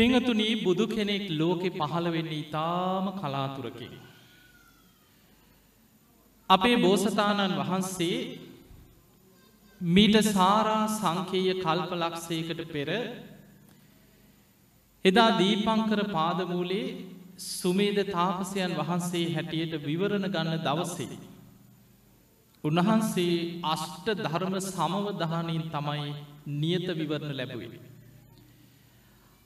පිංහතුනී බුදු කෙනෙක් ලෝකෙ පහළ වෙන්න ඉතාම කලාතුරකින්. අපේ බෝසතාණන් වහන්සේ මීට සාරා සංකේය කල්ප ලක්ෂයකට පෙර එදා දීපංකර පාදමූලේ සුමේද තාපසයන් වහන්සේ හැටියට විවරණ ගන්න දවසේ. උන්වහන්සේ අෂ්ට ධර්ම සමවදහනින් තමයි නියත විවරණ ලැබුවේ.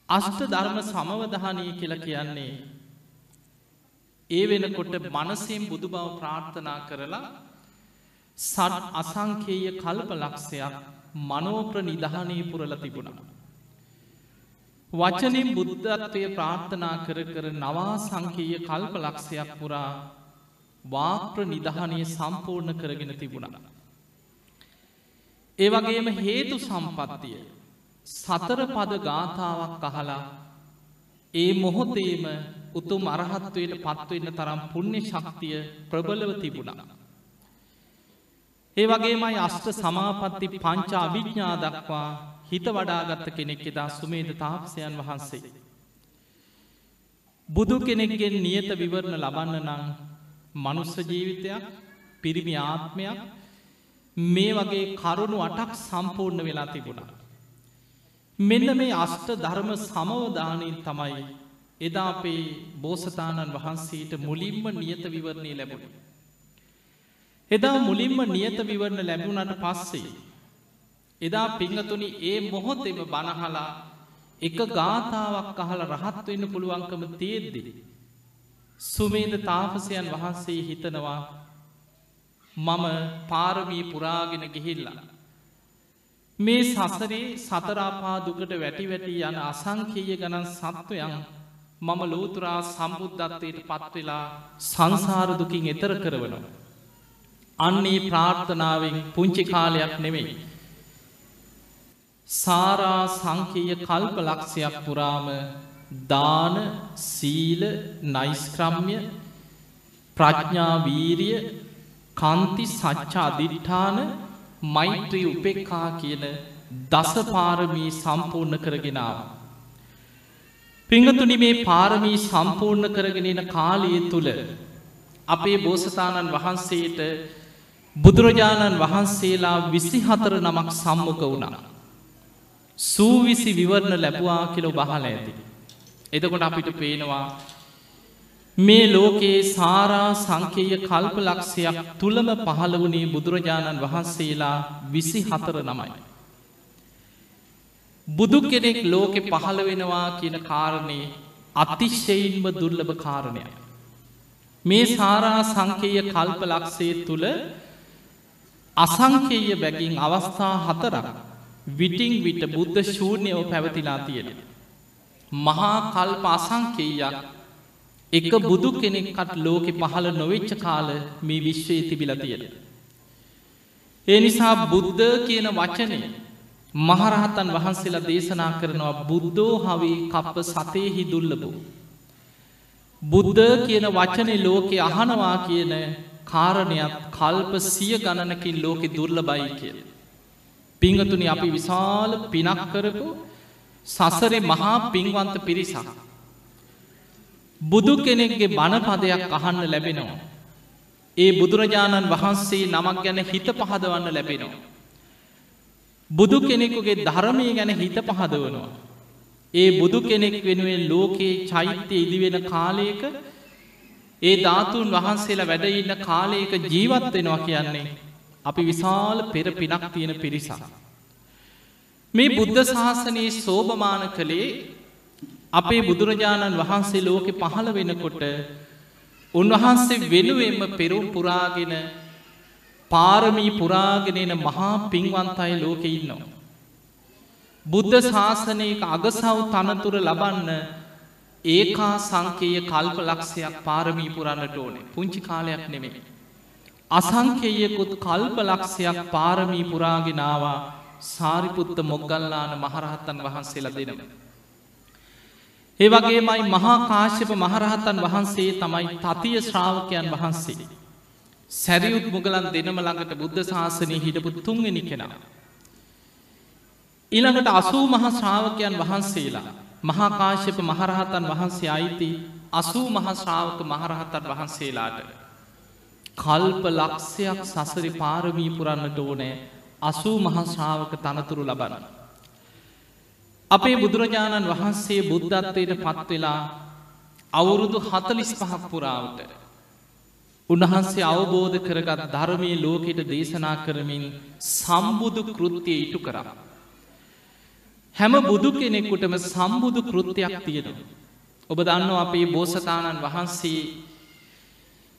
අෂ්ට ධර්ම සමවදහනී කියල කියන්නේ ඒ වෙනකොට මනසින් බුදු බව ප්‍රාර්ථනා කරලා සට් අසංකේය කල්ප ලක්ෂයක් මනෝප්‍ර නිධානී පුරල තිබුණා. වචනින් බුද්ධත්වය ප්‍රාර්ථනා කර කර නවා සංකීය කල්ප ලක්ෂයක් පුරා වාප්‍ර නිධානය සම්පූර්ණ කරගෙන තිබුණා. ඒ වගේම හේතු සම්පත්තිය සතර පද ගාථාවක් අහලා ඒ මොහොතේම උතුම් අරහත්වයට පත්වවෙන්න තරම් පුුණ්‍ය ශක්තිය ප්‍රබලව තිබුණා. ඒ වගේමයි අෂ්ට සමාපත්ති පංචා අභිඥ්ඥා දක්වා හිත වඩාගත්ත කෙනෙක් එදා සුමේද තාපසයන් වහන්සේ. බුදු කෙනෙක්ගෙන් නියත විවරණ ලබන්න නං මනුස්ස ජීවිතයක් පිරිමි ආත්මයක් මේ වගේ කරුණු අටක් සම්පූර්ණ වෙලා තිබුණා. මෙන්න මේ අෂ්ට ධර්ම සමවධානයෙන් තමයි එදා අපේ බෝසතාණන් වහන්සේට මුලින්ම නියත විවරණය ලැබුණ. එදා මුලින්ම නියත විවරණ ලැබුණට පස්සේ. එදා පිංහතුනි ඒ මොහොතෙම බණහලා එක ගාථාවක් අහල රහත් වෙන්න පුළුවන්කම තියෙද්දිි. සුමේද තාපසයන් වහන්සේ හිතනවා මම පාරමී පුරාගෙන ගිහිල්ලා. මේ සසරේ සතරාපා දුකට වැටි වැටි යන අසංකීය ගණන් සත්වයන් මම ලෝතුරා සම්බුද්ධත්වයට පත්වෙලා සංසාරදුකින් එතර කරවනවා. අන්නේ ප්‍රාර්ථනාවෙන් පුංචි කාලයක් නෙමෙයි. සාරා සංකීය කල්ප ලක්ෂයක් පුරාම දාන සීල නයිස්ක්‍රම්ය ප්‍රඥාවීරිය කන්ති සච්චා අධිට්ඨාන මෛත්‍රී උපෙක්කා කියන දසපාරමී සම්පූර්ණ කරගෙනාව. පිංහතුනි මේ පාරමී සම්පූර්ණ කරගෙනෙන කාලයේ තුළ අපේ බෝසතාණන් වහන්සේට බුදුරජාණන් වහන්සේලා විසි හතර නමක් සම්මක වුණා. සූවිසි විවරණ ලැබවා කියලො බහල ඇති. එතකොට අපිට පේනවා මේ ලෝකයේ සාරා සංකේය කල්ප ලක්ෂයක් තුළම පහළ වනේ බුදුරජාණන් වහන්සේලා විසි හතර නමයි. බුදු කෙනෙක් ලෝකෙ පහළ වෙනවා කියන කාරණය අතිශ්‍යයින්ම දුර්ලභ කාරණයක්. මේ සාරා සංකේය කල්ප ලක්ෂය තුළ අසංකේය බැගින් අවස්ථා හතරක් විටිං විට බුද්ධ ශූර්ණයව පැවතිලා තියෙන. මහා කල්ප අසංකේයක් එක බුදු කෙනෙක්කට ලෝකෙ පහළ නොවෙච්ච කාල මේ විශ්වයේ තිබිල තියෙන. ඒ නිසා බුද්ධ කියන වචනය මහරහතන් වහන්සේලා දේශනා කරනවා බුද්ධෝ හවී කප්ප සතයහි දුල්ලබෝ. බුද්ධ කියන වචනය ලෝකෙ අහනවා කියන කාරණයක් කල්ප සිය ගණනකින් ලෝකෙ දුර්ල බයි කියල. පිංහතුනි අපි විශාල පිනක් කරපු සසරේ මහා පින්වන්ත පිරිසක්. බුදු කෙනෙක්ගේ බණපදයක් අහන්න ලැබෙනවා. ඒ බුදුරජාණන් වහන්සේ නමක් ගැන හිත පහදවන්න ලැබෙනවා. බුදු කෙනෙකුගේ ධර්මය ගැන හිත පහදවනවා. ඒ බුදු කෙනෙක් වෙනුවෙන් ලෝකයේ චෛත්‍යය ඉදිවෙන කාලයක ඒ ධාතුන් වහන්සේලා වැඩඉන්න කාලයක ජීවත් වෙනවා කියන්නේ අපි විශාල පෙර පිනක් තියෙන පිරිසා. මේ බුද්ධ ශාසනයේ සෝභමාන කළේ අපේ බුදුරජාණන් වහන්සේ ලෝකෙ පහළ වෙනකොට උන්වහන්සේ වෙනුවෙන්ම පෙරුම් පුරාගෙන පාරමී පුරාගෙනන මහා පින්වන්තයි ලෝකෙ ඉන්නවා. බුද්ධ ශාසනයක අගසව් තනතුර ලබන්න ඒකා සංකේය කල්ප ලක්ෂයක් පාරමී පුරන්නට ඕනේ පුංචි කාලයක් නෙමෙයි. අසංකේයකුත් කල්ප ලක්ෂයක් පාරමී පුරාගෙනවා සාරිපුත්ත මොග්ගල්ලාන මහරහත්තන් වහන්සේලා දෙනවා. ඒ වගේමයි මහා කාශ්‍යප මහරහතන් වහන්සේ තමයි තතිය ශ්‍රාවකයන් වහන්සේ. සැරියුත් මුගලන් දෙනම ළඟට බුද්ධ ශාසනය හිටපු තුන්වෙනි කෙනා. ඊළඟට අසූ මහ ශ්‍රාවකයන් වහන්සේලා මහාකාශ්‍යප මහරහතන් වහන්සේ අයිති අසූ මහශ්‍රාවක මහරහතන් වහන්සේලාට. කල්ප ලක්ෂයක් සසරි පාරමී පුරන්නට ඕනෑ අසූ මහශ්‍රාවක තනතුරු ලබන්න. අපේ බුදුරජාණන් වහන්සේ බුද්ධත්වයට පත්වෙලා අවුරුදු හතලිස් පහක් පුරාවට. උන්වහන්සේ අවබෝධ කරගත් ධර්මය ලෝකෙට දේශනා කරමින් සම්බුදු කෘත්තිය ඉටු කරා. හැම බුදු කෙනෙක්කුටම සම්බුදු කෘත්තියක් තියෙනවා. ඔබ දන්න අපේ බෝසතාණන් වහන්සේ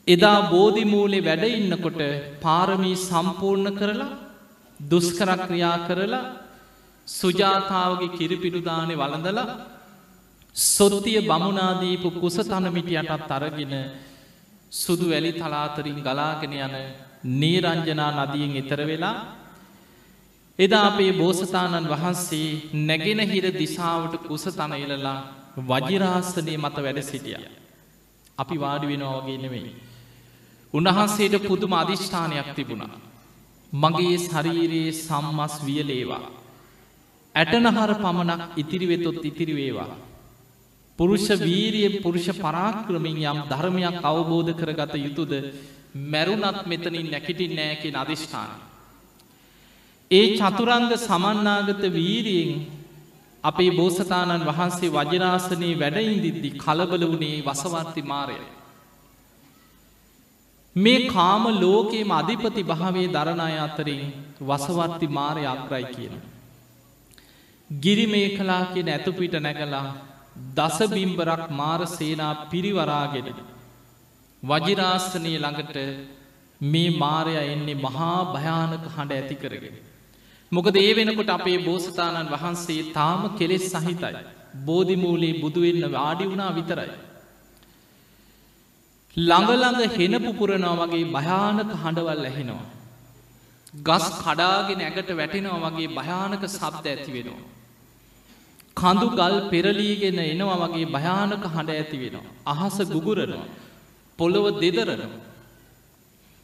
එදා බෝධිමූලේ වැඩඉන්නකොට පාරමී සම්පූර්ණ කරලා දුස්කරක්‍රියා කරලා සුජාතාවගේ කිරිපිඩුදානය වළඳල සොත්තිය බමුණනාදීපු කුස තනමිටියටත් අරගෙන සුදු වැලි තලාතරින් ගලාගෙන යන නීරංජනා නදියෙන් එතර වෙලා එදා අපේ බෝසතාණන් වහන්සේ නැගෙන හිර දිසාවට කුස තන එලලා වජිරාසනය මත වැඩ සිටිය. අපි වාඩි වෙනවාගේ නෙවෙයි. උන්වහන්සේට පුදුම අධිෂ්ඨානයක් තිබුණා. මගේ ශරීරයේ සම්මස් වියලේවා. ඇටනහර පමණක් ඉතිරිවෙතොත් ඉතිරිවේවා. පුරුෂ වීරිය පුරුෂ පරාක්‍රමින් යම් ධර්මයක් අවබෝධ කරගත යුතුද මැරුණත් මෙතනින් නැකිටින් නෑකෙන අධිෂ්ඨාන. ඒ චතුරංග සමන්නාගත වීරියෙන් අපේ බෝසතාණන් වහන්සේ වජරාසනයේ වැඩයින්දිද්දි කලබල වුණේ වසවර්ති මාරය. මේ කාම ලෝකයේම අධිපති භාවේ දරණය අතරින් වසවර්ති මාරය අක්රයි කියන. ගිරි මේ කලා කියෙන ඇතුපිට නැගලා දසබිම්බරක් මාර සේනා පිරිවරාගෙන. වජිරාස්ථනය ළඟට මේ මාරය එන්නේ මහා භයානක හඬ ඇති කරගෙන. මොකද ඒ වෙනකොට අපේ බෝසතාණන් වහන්සේ තාම කෙලෙස් සහිතයි. බෝධිමූලේ බුදුවෙන්න වාඩි වුණා විතරයි. ළඟළඟ හෙන පුපුරනවා වගේ භයානක හඬවල් ඇහෙනවා. ගස් කඩාගෙන ඇගට වැටෙනවා වගේ භයානක සබ්ද ඇති වෙනවා. කඳු ගල් පෙරලීගෙන එනවා වගේ භයානක හඬ ඇති වෙනවා. අහස ගුගුරනවා. පොළොව දෙදරනවා.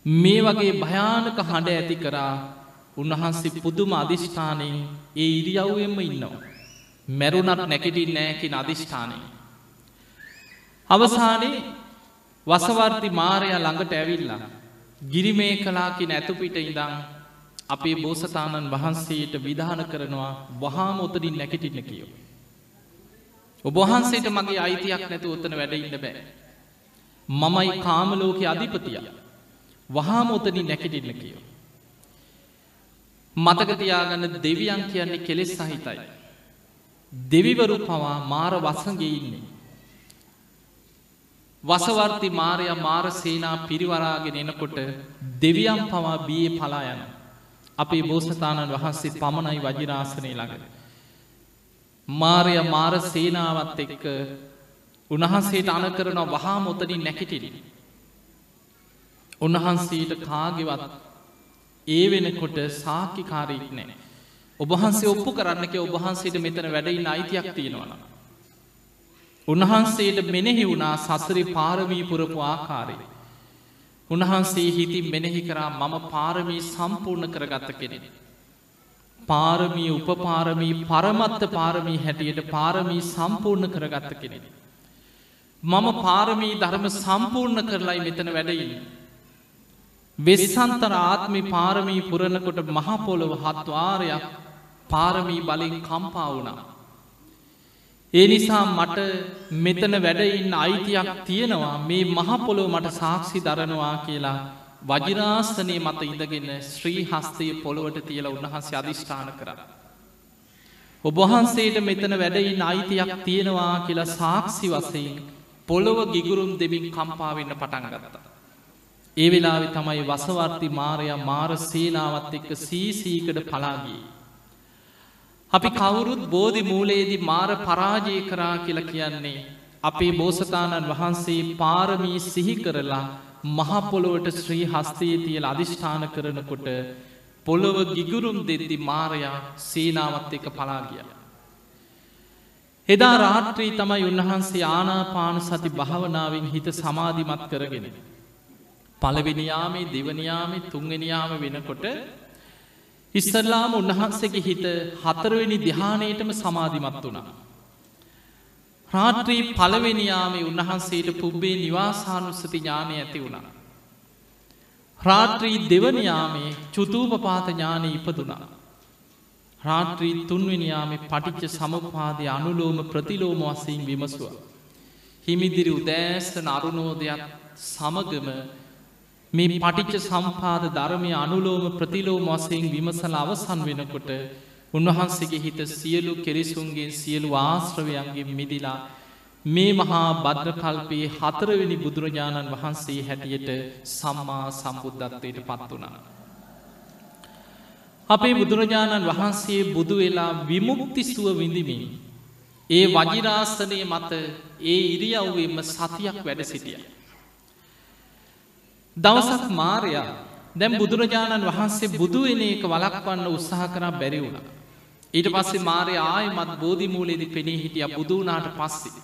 මේ වගේ භයානක හඬ ඇති කරා උන්වහන්සේ පුදුම අධිෂ්ඨානයෙන් ඒ ඉරියව්වෙන්ම ඉන්නවා. මැරුණට නැකෙටින් නෑකින අධිෂ්ඨානය. අවසානයේ වසවර්ති මාරය ළඟට ඇවිල්ලා. ගිරිමේ කලාකි නැතුපිට ඉදං අපේ බෝසතාණන් වහන්සේට විධාන කරනවා වහාම ඔතරින් නැකටින්න කියෝ. ඔබහන්සේට මගේ අයිතියක් නැතු ඔත්තන වැඩඉන්න බෑ. මමයි කාමලෝක අධිපතිය. වහාම ඔතනින් නැකටින්න කියෝ. මතකතියාගන්න දෙවියන් කියන්නේ කෙලෙස් සහිතයි. දෙවිවරු පවා මාර වසගේ ඉන්නේ. වසවර්ති මාරය මාර සේනා පිරිවරාගෙන එනකොට දෙවියම් පවා බිය පලා යන. අපේ බෝසතාණන් වහන්සේ පමණයි වජිරාසනය ළඟ. මාරය මාර සේනාවත් එක්ක උන්වහන්සේට අන කරන වහා මොතනින් නැකිටිරි. උන්වහන්සේට කාගෙවත් ඒ වෙනකොට සාකිකාරීක් නෑ. ඔබහන්සේ ඔප්පු කරන්නක ඔබහන්සේට මෙතන වැඩයින්න අයිතියක් තියෙනවන. උන්වහන්සේට මෙනෙහි වුණා සසරි පාරමී පුරපු ආකාරය. උන්වහන්සේ හිතින් මෙනෙහි කරා මම පාරමී සම්පූර්ණ කරගත්ත කෙනෙන. පාරමී උපපාරමී පරමත්ත පාරමී හැටියට පාරමී සම්පූර්ණ කරගත්ත කෙනෙන. මම පාරමී ධර්ම සම්පූර්ණ කරලයි මෙතන වැඩයින්න. වෙස්සන්තර ආත්මි පාරමී පුරණකොට මහපොළොව හත්වාරයක් පාරමී බලින් කම්පා වුණා. ඒ නිසා මට මෙතන වැඩඉන්න අයිතියක් තියෙනවා මේ මහපොළොව මට සාක්ෂි දරනවා කියලා වජිරාස්ථනය මත ඉඳගෙන ශ්‍රී හස්තය පොළොවට තියල උන්වහන්සේ අධිෂ්ඨාන කර. ඔබහන්සේට මෙතන වැඩයින්න අයිතියක් තියෙනවා කියලා සාක්ෂි වසයෙන් පොළොව ගිගුරුම් දෙමින් කම්පාවෙන්න පටන් ගත්තා. ඒ වෙලාවෙ තමයි වසවර්ති මාරයා මාර සේනාවත් එක්ක සීසීකඩ පලාගී. අපි කවුරුත් බෝධි මූලයේදි මාර පරාජය කරා කියලා කියන්නේ. අපේ බෝසතාණන් වහන්සේ පාරමී සිහි කරලා මහපොළොවට ශ්‍රී හස්තයේ තියල අධිෂ්ඨාන කරනකොට පොළොව ගිගුරුම් දෙද්දි මාරයා සේනාවත් එක පලාගිය. එදා රාත්‍රී තමයි උන්වහන්සේ ආනාපාන සති භාවනාවෙන් හිත සමාධිමත් කරගෙන. පළවෙනියාමේ දෙවනියාමේ තුන්ගෙනයාම වෙනකොට ඉස්සල්ලාම උන්වහන්සේගේ හිත හතරවෙනි දිහානයටම සමාධිමත් වුණා. රාත්‍රී පළවෙනියාමේ උන්වහන්සේට පුබ්බේ නිවාසානුස්සති ඥානය ඇති වුණා. රාත්‍රී දෙවනයාමේ චුතූපපාත ඥානය ඉපදුනා. රාත්‍රී තුන්වෙනියාමේ පටිච්ච සමපාදය අනුලෝම ප්‍රතිලෝම වසයෙන් විමසුව. හිමිදිරි උදෑස්තන අරුණෝදයක් සමගම මේ පටිච්ච සම්පාද ධර්මය අනුලෝම ප්‍රතිලෝම වසයෙන් විමසල අවසන් වෙනකොට උන්වහන්සේගේ හිත සියලු කෙරිසුන්ගේ සියලු ආශ්‍රවයන්ගේ මිදිලා මේ මහා බද්‍රකල්පයේ හතරවෙනි බුදුරජාණන් වහන්සේ හැටියට සම්මා සම්බුද්ධත්වයට පත් වනා. අපේ බුදුරජාණන් වහන්සේ බුදු වෙලා විමුක්තිස්තුව විඳිමින්. ඒ වජිරාසනය මත ඒ ඉරියව්වෙම සතියක් වැඩ සිටිය. දවසක් මාරයා දැම් බුදුරජාණන් වහන්සේ බුදුවෙන එක වලක්වන්න උත්සාහ කරා බැරි වුණ. ඊට පස්සේ මාරය ආයමත් බෝධිමූලෙදි පෙනී හිටිය බුදුනාට පස්සේ.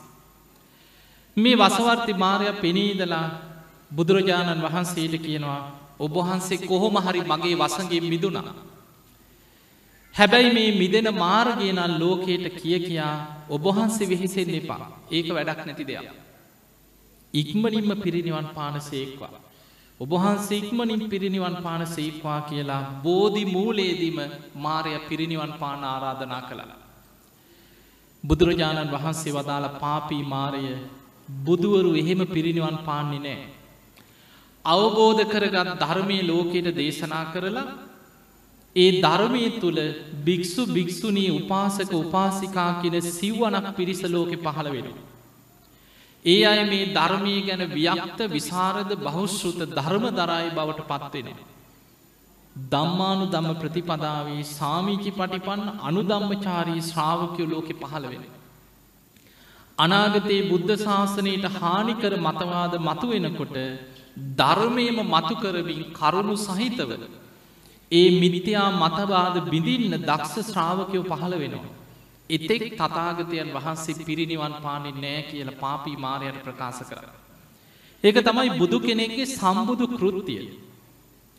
මේ වසවර්ති මාරය පෙනීදලා බුදුරජාණන් වහන්සේට කියනවා ඔබහන්සේ කොහොම හරි මගේ වසගේ මිදුනා. හැබැයි මේ මිදෙන මාර්ගයනල් ලෝකයට කිය කියා ඔබහන්සේ වෙහිසෙන් එපා ඒක වැඩක් නැති දෙයක්. ඉක්මනින්ම පිරිනිවන් පාන සේක්වා. ඔබහන්සේ ඉක්මනින් පිරිනිවන් පාන සේක්වා කියලා බෝධි මූලේදීම මාරය පිරිනිවන් පාන ආරාධනා කළලා. බුදුරජාණන් වහන්සේ වදාළ පාපී මාරය බුදුවරු එහෙම පිරිනිවන් පාන්නේ නෑ. අවබෝධ කරගත් ධර්මය ලෝකයට දේශනා කරලා ඒ ධර්මය තුළ භික්‍ෂු භික්‍ෂුණී උපාසක උපාසිකා කියන සිව්වනක් පිරිස ලෝකෙ පහළ වෙන. ඒ අය මේ ධර්මය ගැන ව්‍යක්ත විසාරද බෞශ්ෘත ධර්ම දරයි බවට පත්වෙන. දම්මානු දම්ම ප්‍රතිපදාවේ සාමීචි පටිපන්න අනුදම්මචාරී ශ්‍රාවකයෝ ලෝකෙ පහළ වෙන. අනාගතයේ බුද්ධ ශාසනයට හානිකර මතවාද මතුවෙනකොට ධර්මයම මතුකරමින් කරුණු සහිතව ඒ මිනිතයා මතවාද බිඳින්න දක්ෂ ශ්‍රාවකයෝ පහළ වෙනවා. එතෙක් තතාගතයන් වහන්සේ පිරිනිවන් පානෙ නෑ කියල පාපී මාරයට ප්‍රකාශ කර. ඒක තමයි බුදු කෙනෙක්ගේ සම්බුදු කෘත්තිය.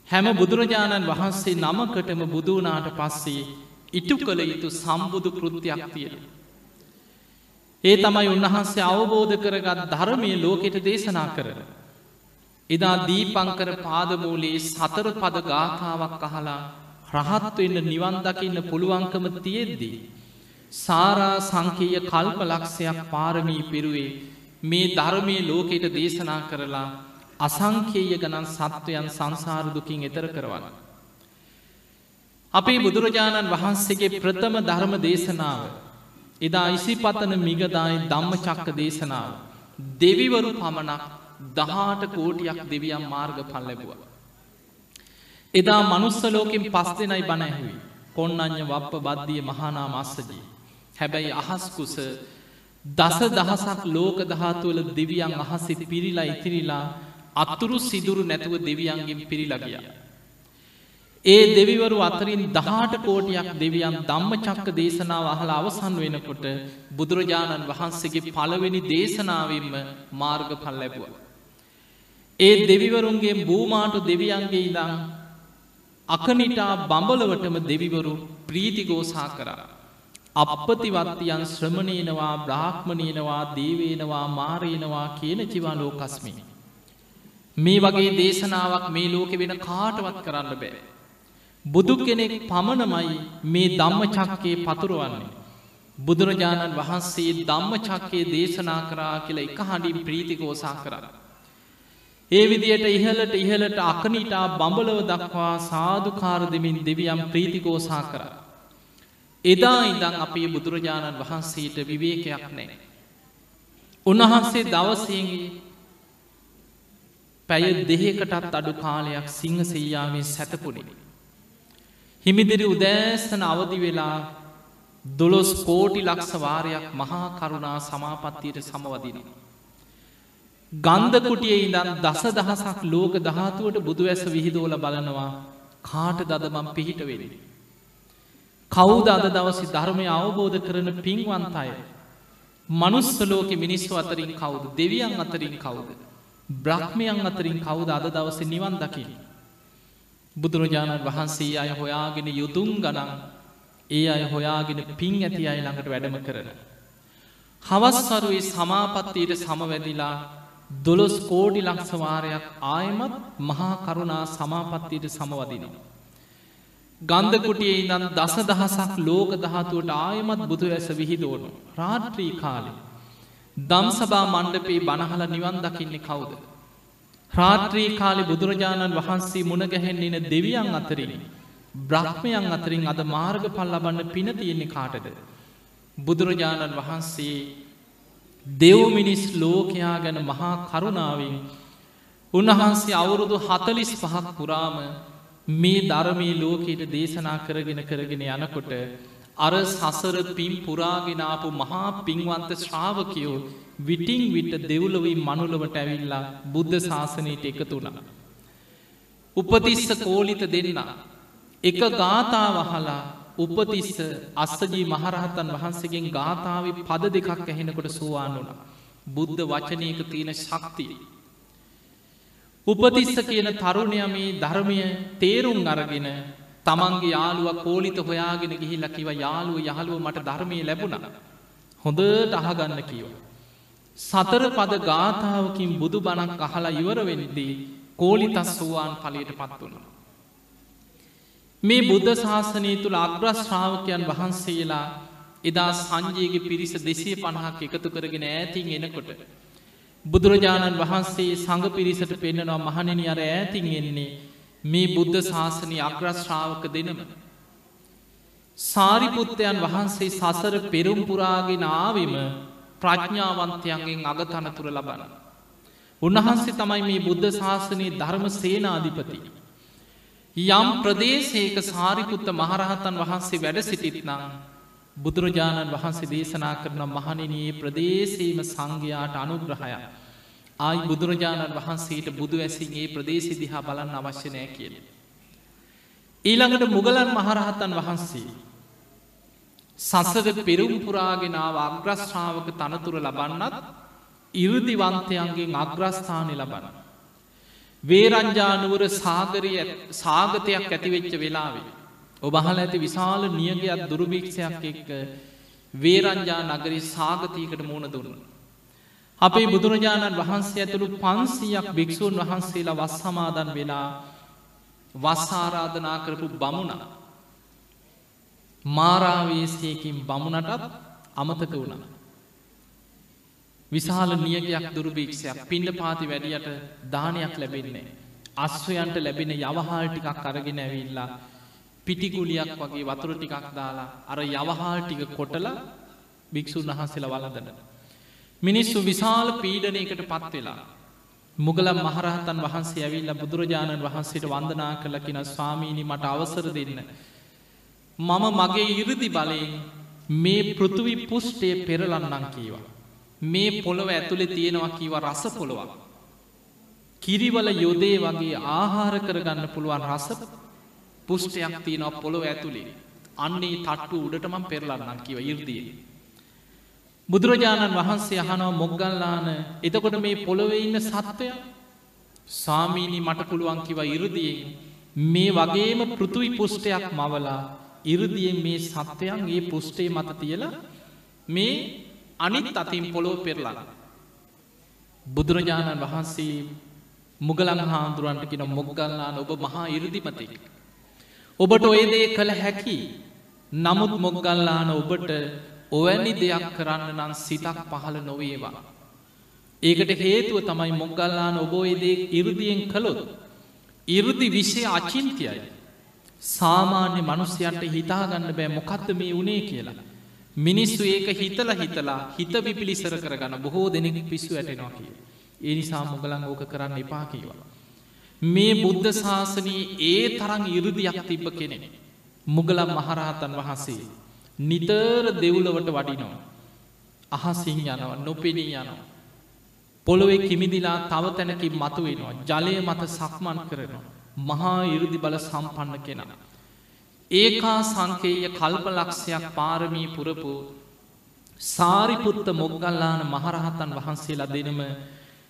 හැම බුදුරජාණන් වහන්සේ නමකටම බුදුනාට පස්සේ ඉටු කළ යුතු සම්බුදු කෘතියක් තියෙන. ඒ තමයි උන්වහන්සේ අවබෝධ කරගත් ධර්මය ලෝකෙට දේශනා කරන. එදා දීපංකර පාදමූලයේ සතර පද ගාථාවක් අහලා රහත්වෙන්න නිවන්දකින්න පුළුවන්කම තියෙද්දී. සාරා සංකීය කල්ප ලක්ෂයක් පාරමී පිරුවේ මේ ධර්මය ලෝකෙට දේශනා කරලා අසංකේය ගණන් සත්වයන් සංසාරදුකින් එතර කරවන. අපේ බුදුරජාණන් වහන්සේගේ ප්‍රථම ධර්ම දේශනාව එදා ඉසිපතන මිගදායි ධම්ම චක්ක දේශනාව දෙවිවරු පමණක් දහාට කෝටියක් දෙවියම් මාර්ග පල් ලැබුව. එදා මනුස්සලෝකින් පස් දෙනයි බණැහුයි කොන්නඥ වප්ප බද්ධිය මහනා මස්සජී. හැබැයි අහස්කුස දස දහසක් ලෝක දහතුවල දෙවියන් අහසි පිරිලා ඉතිරිලා අත්තුරු සිදුරු නැතුව දෙවියන්ගෙන් පිරිලගිය. ඒ දෙවිවරු අතරින් දහට කෝටියක් දෙවියන් ධම්ම චක්ක දේශනාව අහල අවසන් වෙනකොට බුදුරජාණන් වහන්සේගේ පළවෙනි දේශනාවෙන්ම මාර්ග පල් ලැබුව. ඒ දෙවිවරුන්ගේ භූමාටු දෙවියන්ගේ ඉදං අකනිටා බඹලවටම දෙවිවරු ප්‍රීතිගෝසා කරා. අපපතිවත්තියන් ශ්‍රමණයනවා බ්‍රාහ්මණයනවා දේවේනවා මාරයනවා කියන චිවාලෝ කස්මි. මේ වගේ දේශනාවක් මේ ලෝකෙ වෙන කාටවත් කරන්න බෑ. බුදු කෙනෙක් පමණමයි මේ ධම්ම චක්කේ පතුරුවන්නේ. බුදුරජාණන් වහන්සේ ධම්ම චක්කේ දේශනා කරා කියලා එක හඬින් ප්‍රීතිකෝසා කරන්න. ඒ විදියට ඉහලට ඉහලට අකනිටා බඹලව දක්වා සාධකාර දෙමින් දෙවියම් ප්‍රීතිකෝසා කර. එදා ඉඳං අපේ බුදුරජාණන් වහන්සේට විවේකයක් නෑ. උන්වහන්සේ දවසේගේ පැය දෙහකටත් අඩු කාලයක් සිංහ සෙයාාවෙන් සැතපුුණේ. හිමිදිරි උදෑස්සන අවදි වෙලා දොළොස් කෝටි ලක්ෂ වාරයක් මහා කරුණා සමාපත්තියට සමවදිනවා. ගන්ධකුටිය ඉඳන් දස දහසක් ලෝක දහතුවට බුදුවැස විහිදෝල බලනවා කාට දදමම් පිහිට වෙලි. කවුද අද දවසි ධර්මය අවබෝධ කරන පින්වන්තය. මනුස්සලෝක මිනිස්සු අතරින් කවුද දෙවියන් අතරින් කවුද. බ්‍රහ්මයන් අතරින් කවුද අද දවස නිවන් දකිින්. බුදුරජාණන් වහන්සේ අය හොයාගෙන යුතුන් ගනන් ඒ අය හොයාගෙන පින් ඇති අය ළඟට වැඩම කරන. හවස්වරුවේ සමාපත්තියට සමවැදිලා දොළොස් කෝඩි ලක්ෂවාරයක් ආයමත් මහා කරුණා සමාපත්තියට සමවදිනවා. ගන්ධකුටියේ ඉඳන් දස දහසක් ලෝක දහතුවට ආයමත් බුදු ඇස විහිදෝනු රාත්‍රී කාලෙ. දම් සභා මණ්ඩපේ බණහල නිවන් දකින්නේ කවුද. රාත්‍රී කාලෙ බුදුරජාණන් වහන්සේ මුණගැහෙන්නෙන දෙවියන් අතරින් බ්‍රහ්මයන් අතරින් අද මාර්ග පල් ලබන්න පින තියෙන්නේ කාටද. බුදුරජාණන් වහන්සේ දෙව්මිනිස් ලෝකයා ගැන මහා කරුණාවෙන් උන්වහන්සේ අවුරුදු හතලිස් පහක් පුරාම මේ ධර්මී ලෝකයට දේශනා කරගෙන කරගෙන යනකොට අර සසර පින් පුරාගෙනාපු මහා පින්වන්ත ශ්‍රාවකයෝ විටිං විට දෙව්ලොවී මනුලවට ඇවිල්ලා බුද්ධ ශාසනයට එකතු වුණ. උපතිස්ස කෝලිත දෙන්න. එක ගාථා වහලා උපතිස්ස අස්සජී මහරහතන් වහන්සේගෙන් ගාථාව පද දෙකක් ඇහෙනකොට සෝවාන් වුණ. බුද්ධ වචනයක තියෙන ශක්තිය. උපතිස්ස කියන තරුණය මේ ධර්මය තේරුම් අරගෙන තමන්ගේ යාළුව කෝලිත හොයාගෙන ගිහිල්ල කිව යාළුව යහළුව මට ධර්මය ලැබුණ. හොඳට අහගන්න කියව. සතර පද ගාථාවකින් බුදු බණක් අහලා ඉවරවෙනිදී කෝලිතස් වූවාන් පලයට පත් වුණ. මේ බුද්ධ ශාසනය තුළ අග්‍රශ්‍රාවකයන් වහන්සේලා එදා සංජයගේ පිරිස දෙසේ පණහක් එකතු කරගෙන ඇතින් එනකොට. බුදුරජාණන් වහන්සේ සඟ පිරිසට පෙන්න්නනවා මහණෙන අර ඇතින් එන්නේ මේ බුද්ධ ශාසනය අග්‍රශ්‍රාවක දෙනම. සාරිපුත්තයන් වහන්සේ සසර පෙරුම්පුරාගෙන ආවිම ප්‍රඥාවන්තයන්ගෙන් අගතනතුර ලබන. උන්වහන්සේ තමයි මේ බුද්ධ ශාසනයේ ධර්ම සේනාධිපති. යම් ප්‍රදේශයක සාරිපුත්ත මහරහතන් වහන්සේ වැඩ සිටිත්නම් බුදුරජාණන් වහන්සේ දේශනා කරන මහනිනයේ ප්‍රදේශීම සංඝයාට අනුග්‍රහය. ආයි බුදුරජාණන් වහන්සේට බුදු ඇසින්ගේ ප්‍රදේශි දිහා බලන්න අවශ්‍යනය කියල. ඊළඟට මුගලන් මහරහතන් වහන්සේ. සසද පෙරුම් පුරාගෙනාව අග්‍රශ්‍රාවක තනතුර ලබන්නත් ඉරුදිවන්තයන්ගේ අග්‍රස්ථානය ලබන. වේරංජානුවර සාගරය සාගතයක් ඇතිවෙච්ච වෙලාවේ. ඔබහල ඇති විශාල නියගයක් දුරුභීක්ෂයක් එක්ක වේරංජා නගරි සාගතයකට මුණ දුන්න. අපේ බුදුරජාණන් වහන්සේ ඇතුළු පන්සීයක් භික්‍ෂූන් වහන්සේලා වස් සමාදන් වෙලා වස්සාරාධනා කරපු බමුණ මාරාවේශයකින් බමුණටත් අමතක වුණ. විශාල නියගයක් දුරුභීක්ෂයක් පින්ඩ පාති වැඩියට දානයක් ලැබෙන්නේ. අස්වයන්ට ලැබෙන යවහාල් ටිකක් අරගෙන ඇවිල්ලා පිටිකුලියක් වගේ වතුර ටිකක් දාලා අර යවහාල් ටික කොටල භික්‍ෂූන් වහන්සේල වලදන. මිනිස්සු විශාල පීඩනයකට පත් වෙලා. මුගලම් මහරහතන් වහන්සේ ඇවිල්ල බුදුරජාණන් වහන්සේට වන්දනා කළකින ස්වාමීණි මට අවසර දෙන්න. මම මගේ ඉරදි බලයෙන් මේ පෘතුවි පුෂ්ටය පෙරලන්නන් කීවා. මේ පොළොව ඇතුළෙ තියෙනවා කීව රස පොළොවක්. කිරිවල යොදේ වගේ ආහාර කරගන්න පුළුවන් රස පුෂ්ටයක් තියෙනවා පොළොව ඇතුළේ. අන්නේ තට්ටු උඩටමම් පෙරලන්නන් කිව ඉර්දිය. බුදුරජාණන් වහන්සේ අහනව මොග්ගල්ලාන එතකොට මේ පොළොවේ ඉන්න සත්වය සාමීනී මට පුළුවන් කිව ඉරදියෙන් මේ වගේම පෘතුවි පුෂ්ටයක් මවලා ඉරදියෙන් මේ සත්වයන් ඒ පුෂ්ටේ මත තියලා මේ අනිත් අතින් පොළොව පෙරලා. බුදුරජාණන් වහන්සේ මුගලන් හාමුදුරන්ට කියෙන මොග්ගල්ලාන ඔබ මහා ඉරදිමතෙක්. ඔබට ඔයදේ කළ හැකි නමුත් මොග්ගල්ලාන ඔබට ඔවැනි දෙයක් කරන්න නම් සිතක් පහළ නොවේවා. ඒකට හේතුව තමයි මොග්ගල්ලාන ඔබෝයදේ ඉරුදියෙන් කළොත්. ඉරුදි විෂය අචින්තියයි. සාමාන්‍ය මනුස්්‍යයන්ට හිතාගන්න බෑ මොකක්ද මේ වනේ කියලා. මිනිස්සු ඒක හිතල හිතලා හිත විපිලිසර කරගන්න බොහෝ දෙනෙක් පිස්සු ඇටෙනවා කිය. ඒ නිසා මුගලන් ඕක කරන්න එපා කියවා. මේ බුද්ධ ශාසනී ඒ තරං ඉරුදියක් තිබ්බ කෙනෙන. මුගලම් මහරහතන් වහන්සේ. නිතර දෙව්ලවට වඩිනවා. අහසිං යනව නොපෙනී යනවා. පොළොවේ කිමිදිලා තව තැනකින් මතුවෙනවා. ජලය මත සක්මන් කරනවා. මහා ඉරුදි බල සම්පන්න කෙනා. ඒකා සංකේය කල්පලක්ෂයක් පාරමී පුරපු සාරිපුත්ත මොග්ගල්ලාන මහරහතන් වහන්සේලා දෙනම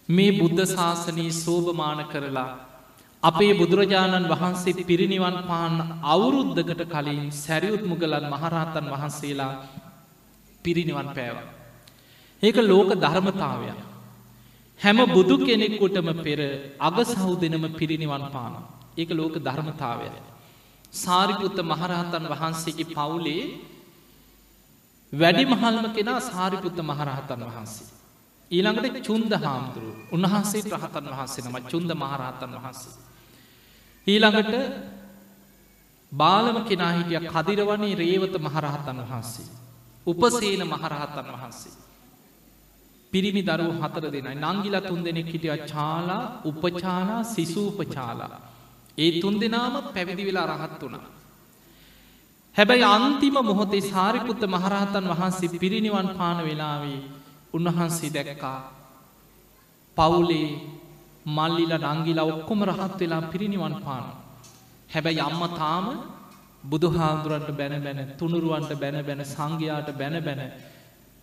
මේ බුද්ධ ශාසනී සෝභමාන කරලා අපේ බුදුරජාණන් වහන්සේ පිරිනිවන් පාන්න අවුරුද්ධකට කලින් සැරියුත් මුගලන් මහරහතන් වහන්සේලා පිරිනිවන් පෑව. ඒක ලෝක ධර්මතාවය. හැම බුදු කෙනෙක්කුටම පෙර අග සහුදනම පිරිනිවන් පාන. ඒක ලෝක ධර්මතාවය. සාරිපුත්ත මහරහතන් වහන්සේගේ පවුලේ වැඩි මහල්ම කෙනා සාරිපුත්ත මහරහතන් වහන්සේ. ඊළඟට චුන්ද හාමුදුරු උන්වහන්සේ රහතන් වහන්සේ නම චුන්ද මහරහතන් වහන්සේ. ඊළඟට බාලම කෙනා හිටිය කදිරවනේ රේවත මහරහතන් වහන්සේ. උපසේන මහරහතන් වහන්සේ. පිරිමි දරුව හතර දෙනයි නංගිලා තුන් දෙනෙක් හිටිය චාලා උපචාලා සිසූපචාලා. ඒ තුන් දෙනාමත් පැවිදි වෙලා රහත් වුණා. හැබැයි අන්තිම මොහොතේ සාරිපුත්ත මහරහතන් වහන්සේ පිරිනිවන් පාන වෙලාවේ උන්වහන්සේ දැක්කා පවුලේ මල්ලිල නංගිලා ඔක්කොම රහත් වෙලා පිරිනිවන් පාන. හැබැයි අම්ම තාම බුදුහාන්දුරන්ට බැන බැන තුනුරුවන්ට බැන බැන සංඝයාට බැන බැන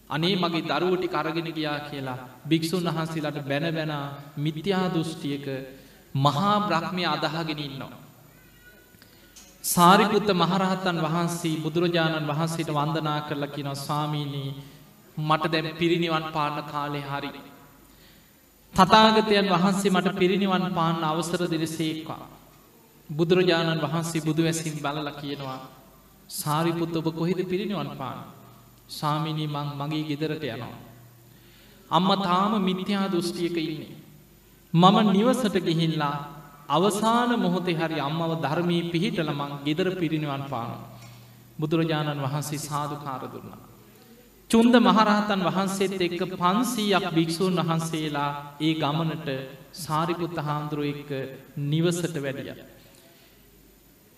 අනේ මගේ දරුවටි කරගෙන ගියා කියලා භික්‍ෂූන් වහන්සේලාට බැන බැන මිත්‍යා දෘෂ්ටියක මහා බ්‍රහ්මය අදහගෙන ඉන්නවා. සාරිපුත්ත මහරහතන් වහන්සේ බුදුරජාණන් වහන්සේට වන්දනා කරලා කියෙන ස්වාමීනී මට දැම් පිරිනිවන් පාන්න කාලෙ හරි. තතාගතයන් වහන්සේ මට පිරිනිවන් පාන්න අවසර දෙර සේක්වා. බුදුරජාණන් වහන්සේ බුදු වැසින් බලල කියනවා සාරිපුත්ත ඔබ කොහෙද පිරිනිවන් පාන. සාමිනී මං මගේ ගෙදරට යනවා. අම්ම තාම මිත්‍යා දෘෂ්ටියක ඉන්නේ. මම නිවසට ගිහිල්ලා අවසාන මොහොතේ හරි අම්මව ධර්මී පිහිටල මං ගෙදර පිරිනිවන් පාන. බුදුරජාණන් වහන්සේ සාධකාර දුන්නා. චුන්ද මහරහතන් වහන්සේත් එක්ක පන්සීයක් භික්‍ෂූන් වහන්සේලා ඒ ගමනට සාරිපුත්ත හාමුදුරුව එක්ක නිවසට වැඩිය.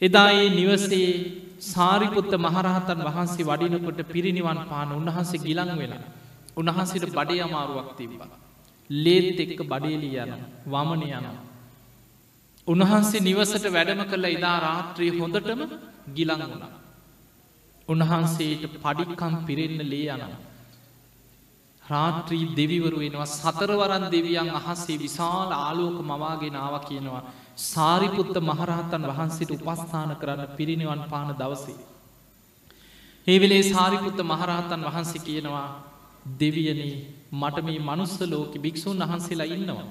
එදා ඒ නිවසේ සාරිපුත්ත මහරහතන් වහන්සේ වඩිනකොට පිරිනිවන් පාන උන්වහන්සේ ගිලං වෙලා උන්වහන්සේට බඩේ අමාරුවක් තිබ්බා. ලේත් එක්ක බඩේලී යන වමන යනවා. උන්වහන්සේ නිවසට වැඩම කළ ඉදා රාත්‍රී හොඳටම ගිලං වුණා. උන්වහන්සේට පඩික්කම් පිරෙන්න ලේ යනවා. රාත්‍රී දෙවිවරු වෙනවා සතරවරන් දෙවියන් අහස්සේ විශාල ආලෝක මවාගෙනාව කියනවා. සාරිපුත්ත මහරහතන් වහන්සේට උපස්ථාන කරන්න පිරිනිවන් පාන දවසේ. ඒ වෙලේ සාරිපුත්ත මහරහතන් වහන්සේ කියනවා දෙවියනේ මට මේ මනුස්ස ලෝක භික්‍ෂූන් වහන්සේලා ඉන්නවා.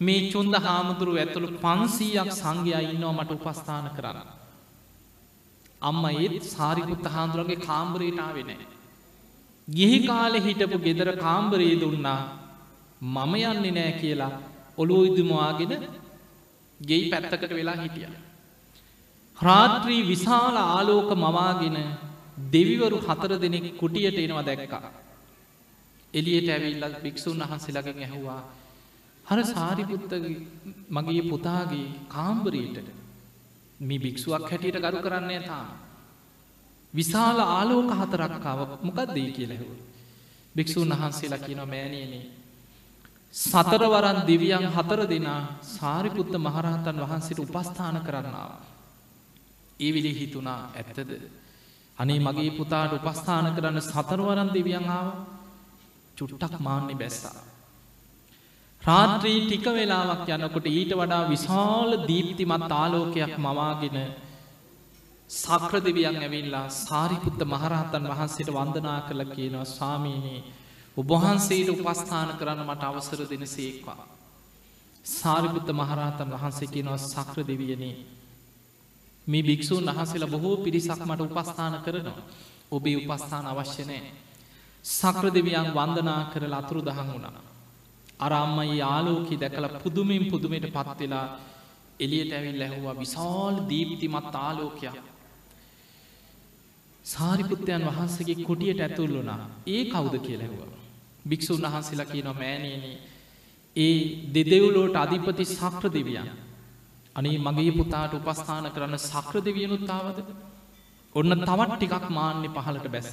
මේ චුන්ද හාමුදුරුව ඇතුළු පන්සීයක් සංඝයා ඉන්නවා මට උපස්ථාන කරන්න. අම්ම ඒත් සාරිපුත්ත හාන්දුරගේ කාම්බරේටාවෙනෑ. ගිහි කාලෙ හිටපු ගෙදර කාම්බරේ දුන්නා මම යන්නේ නෑ කියලා ඔලෝ ඉදුමවාගෙන ගෙයි පැත්තකට වෙලා හිටිය. රාත්‍රී විශාල ආලෝක මවාගෙන දෙවිවරු හතර දෙනෙක් කුටියට එනවා දැක්කා. එලියට ඇවිල්ලත් භික්‍ෂූන් වහන්සේලගෙන් ඇහුවා හර සාරිපුත්ත මගේ පුතාගේ කාම්බරීට මේ භික්ෂුවක් හැටියට ගරු කරන්නේ තාම. විශාල ආලෝක හතරක්කාව මොකක්දේ කියලෙහුව. භික්‍ෂූන් වහන්සේලා කියන මෑනයනේ. සතරවරන් දෙවියන් හතර දෙනා සාරිපුත්ත මහරහතන් වහන්සේට උපස්ථාන කරන්නාව. ඒ විලි හිතුනා ඇත්තද. අනේ මගේ පුතාට උපස්ථාන කරන්න සතරවරන් දෙවියන් ආව චුට්ටක් මාන්නේ බැස්සා. රාත්‍රී ටික වෙලාවක් යනකොට ඊට වඩා විශාල දීප්තිමත් ආලෝකයක් මවාගෙන සක්‍රදිවියන් ඇවිල්ලා සාරිපුත්ත මහරහතන් වහන්සේට වන්දනා කළ කියනවා ස්වාමීනී ඔබහන්සේට උපස්ථාන කරන්න මට අවසර දෙන සේක්වා. සාරිපුත්ත මහරහතන් වහන්සේ කියනවා සක්‍ර දෙවියනේ මේ භික්‍ෂූන් වහසලා බොහෝ පිරිසක් මට උපස්ථාන කරනවා. ඔබේ උපස්ථාන අවශ්‍යනෑ. සක්‍ර දෙවියන් වන්දනා කරල අතුරු දහන් වුණා. අරම්මයි යාලෝකි දැකළ පුදුමින් පුදුමයට පත්වෙලා එලියට ඇවිල් ඇහුවා විශාල් දීප්තිමත් ආලෝකයක්. සාරිපුත්තයන් වහන්සගේ කොටියට ඇතුල් වුණා ඒ කවුද කියලැහුව. භික්‍ෂූන් වහන්සේලා කියන මෑනයනේ ඒ දෙදෙව්ලෝට අධිපති සක්‍ර දෙවියන්. අනේ මගේ පුතාට උපස්ථාන කරන්න සක්‍ර දෙවියනුත්තාවද ඔන්න තවත් ටිකක් මාන්‍ය පහලට බැස්ස.